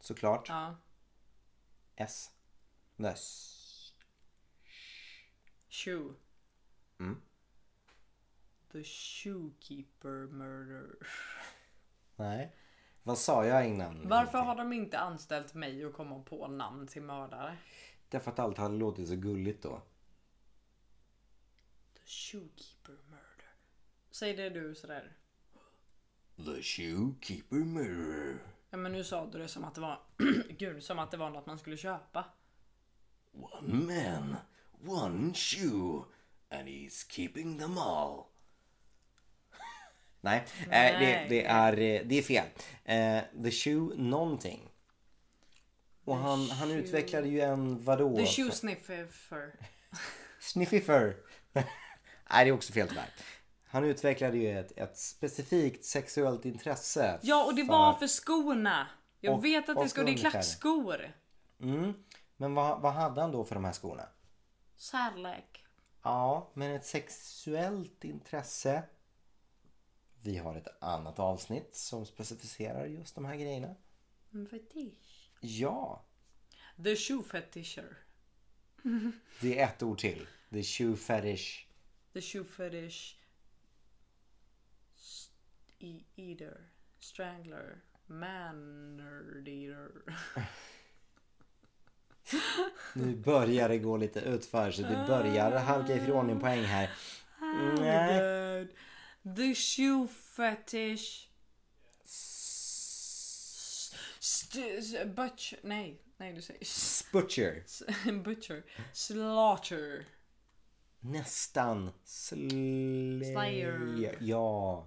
S1: Såklart.
S2: Ja.
S1: S. The. S.
S2: Shoe.
S1: Mm.
S2: The Shoekeeper Murder.
S1: Nej. Vad sa jag innan?
S2: Varför har de inte anställt mig att komma på namn till mördare?
S1: Därför att allt hade låtit så gulligt då.
S2: The Shoekeeper Murder. Säg det du sådär.
S1: The Shoekeeper Mirror.
S2: Ja men nu sa du det som att det var Gud, som att det var något man skulle köpa.
S1: One man, one shoe, and he's keeping them all. Nej, eh, det,
S2: Nej.
S1: det, är, eh, det är fel. Eh, the Shoe någonting. Och han, han utvecklade ju en vadå?
S2: The Shoe Sniffer.
S1: Sniffifer. Nej, det är också fel tyvärr. Han utvecklade ju ett, ett specifikt sexuellt intresse.
S2: Ja och det var för skorna. Jag
S1: Och-
S2: vet att det ska, det är klackskor.
S1: Mm. Men vad, vad hade han då för de här skorna?
S2: Kärlek.
S1: Ja, men ett sexuellt intresse. Vi har ett annat avsnitt som specificerar just de här grejerna.
S2: En fetisch.
S1: Ja,
S2: The Shoe Fetisher.
S1: det är ett ord till. The shoe fetish.
S2: The Shoe Fetish. E- eater. Strangler. Mannered eater.
S1: Nu börjar det gå lite utför så det börjar halka ifrån en poäng här. Nej.
S2: God. The Shoe Fetish. St- butch. Nej, nej du säger
S1: Butcher.
S2: butcher. Slaughter.
S1: Nästan. Slayer.
S2: Slayer.
S1: Ja.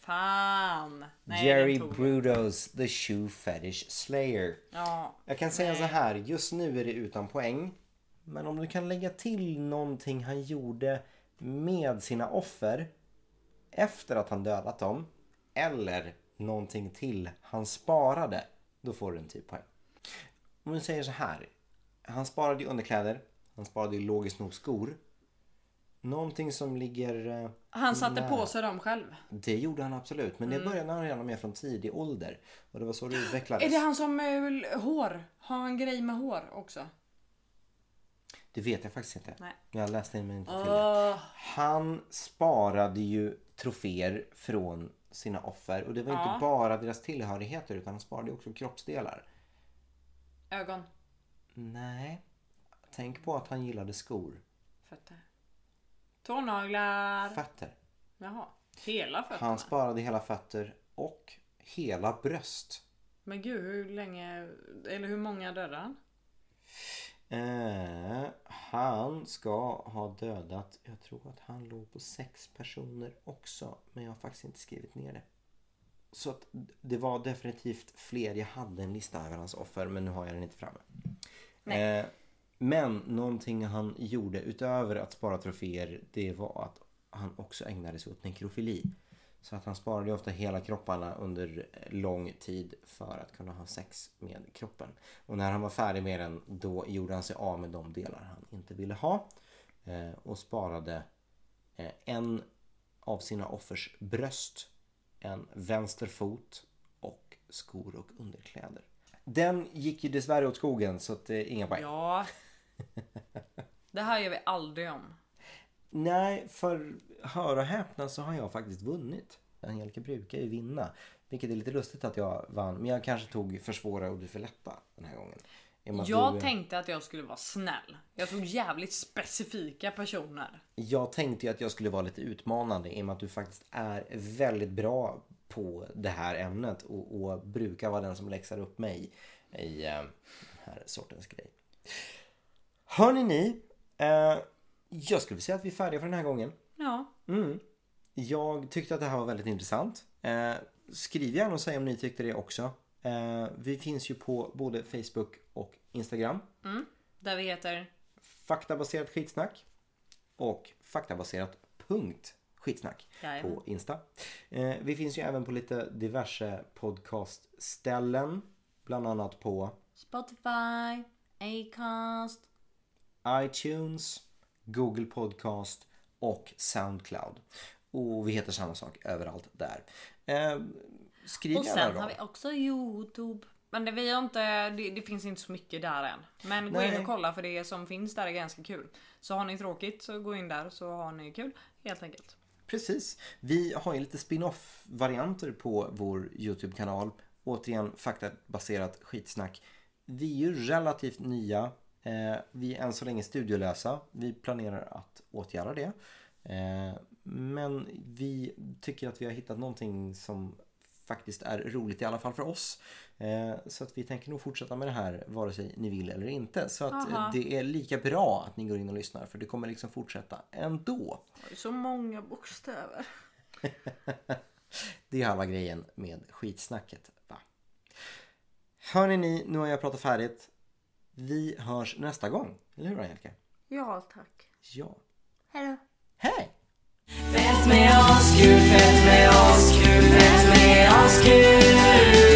S2: Fan. Nej,
S1: Jerry
S2: den tog jag.
S1: Brudos The Shoe Fetish Slayer.
S2: Ja.
S1: Jag kan säga så här, just nu är det utan poäng. Men om du kan lägga till någonting han gjorde med sina offer efter att han dödat dem eller någonting till han sparade, då får du en typ poäng. Om du säger så här, han sparade ju underkläder, han sparade ju logiskt nog skor. Någonting som ligger... eh,
S2: Han satte
S1: Nej.
S2: på sig dem själv.
S1: Det gjorde han absolut, men det började han redan med från tidig ålder. Och det var så det utvecklades.
S2: Är det han som eh, hår? Har han grej med hår också?
S1: Det vet jag faktiskt inte.
S2: Nej.
S1: Jag läste in mig inte till det.
S2: Åh,
S1: Han sparade ju troféer från sina offer och det var
S2: Ja.
S1: inte bara deras tillhörigheter utan han sparade också kroppsdelar.
S2: ögon.
S1: Nej. Tänk på att han gillade skor.
S2: Fötter. Tånaglar.
S1: Fötter.
S2: Jaha. Hela fötterna.
S1: Han sparade hela fötter och hela bröst.
S2: Men gud hur länge, eller hur många dödade han?
S1: Eh, han ska ha dödat, jag tror att han låg på sex personer också. Men jag har faktiskt inte skrivit ner det. Så att det var definitivt fler. Jag hade en lista över hans offer men nu har jag den inte framme. Eh, men någonting han gjorde utöver att spara troféer det var att han också ägnade sig åt nekrofili. Så att han sparade ofta hela kropparna under lång tid för att kunna ha sex med kroppen. Och när han var färdig med den då gjorde han sig av med de delar han inte ville ha. Eh, och sparade eh, en av sina offers bröst, en vänster fot och skor och underkläder. Den gick ju dessvärre åt skogen så att eh, inga poäng.
S2: Ja. Det här gör vi aldrig om.
S1: Nej, för hör och häpna så har jag faktiskt vunnit. Angelica brukar ju vinna. Vilket är lite lustigt att jag vann. Men jag kanske tog för svåra och du för lätta den här gången.
S2: Jag
S1: du-
S2: tänkte att jag skulle vara snäll. Jag tog jävligt specifika personer.
S1: Jag tänkte ju att jag skulle vara lite utmanande i och med att du faktiskt är väldigt bra på det här ämnet och, och brukar vara den som läxar upp mig i eh, den här sortens grej. Hörni ni, eh, jag skulle säga att vi är färdiga för den här gången.
S2: Ja.
S1: Mm. Jag tyckte att det här var väldigt intressant. Eh, skriv gärna och säg om ni tyckte det också. Eh, vi finns ju på både Facebook och Instagram.
S2: Där vi heter...
S1: Faktabaserat skitsnack. Och faktabaserat punkt skitsnack
S2: Jajamän.
S1: på Insta. Eh, vi finns ju även på lite diverse podcastställen. Bland annat på
S2: Spotify, Acast.
S1: iTunes, Google Podcast och Soundcloud. Och vi heter samma sak överallt där. Eh, skriv
S2: Och sen har vi också Youtube. Men det, vi har inte, det, det finns inte så mycket där än. Men gå in
S1: Nej.
S2: och kolla för det som finns där är ganska kul. Så har ni tråkigt så gå in där så har ni kul. Helt enkelt.
S1: Precis. Vi har ju lite spin-off varianter på vår Youtube-kanal. Återigen faktabaserat skitsnack. Vi är ju relativt nya. Eh, vi är än så länge studiolösa. Vi planerar att åtgärda det. Eh, men vi tycker att vi har hittat någonting som faktiskt är roligt i alla fall för oss. Eh, så att vi tänker nog fortsätta med det här vare sig ni vill eller inte. Så att
S2: Aha.
S1: det är lika bra att ni går in och lyssnar för det kommer liksom fortsätta ändå.
S2: Så många bokstäver.
S1: Det är halva grejen med skitsnacket. Va? Hörni ni, nu har jag pratat färdigt. Vi hörs nästa gång. Eller hur Angelica?
S2: Ja, tack.
S1: Ja.
S2: Hejdå!
S1: Hej!
S3: Fett med oss, kul, fett med oss, kul, fett med oss, kul.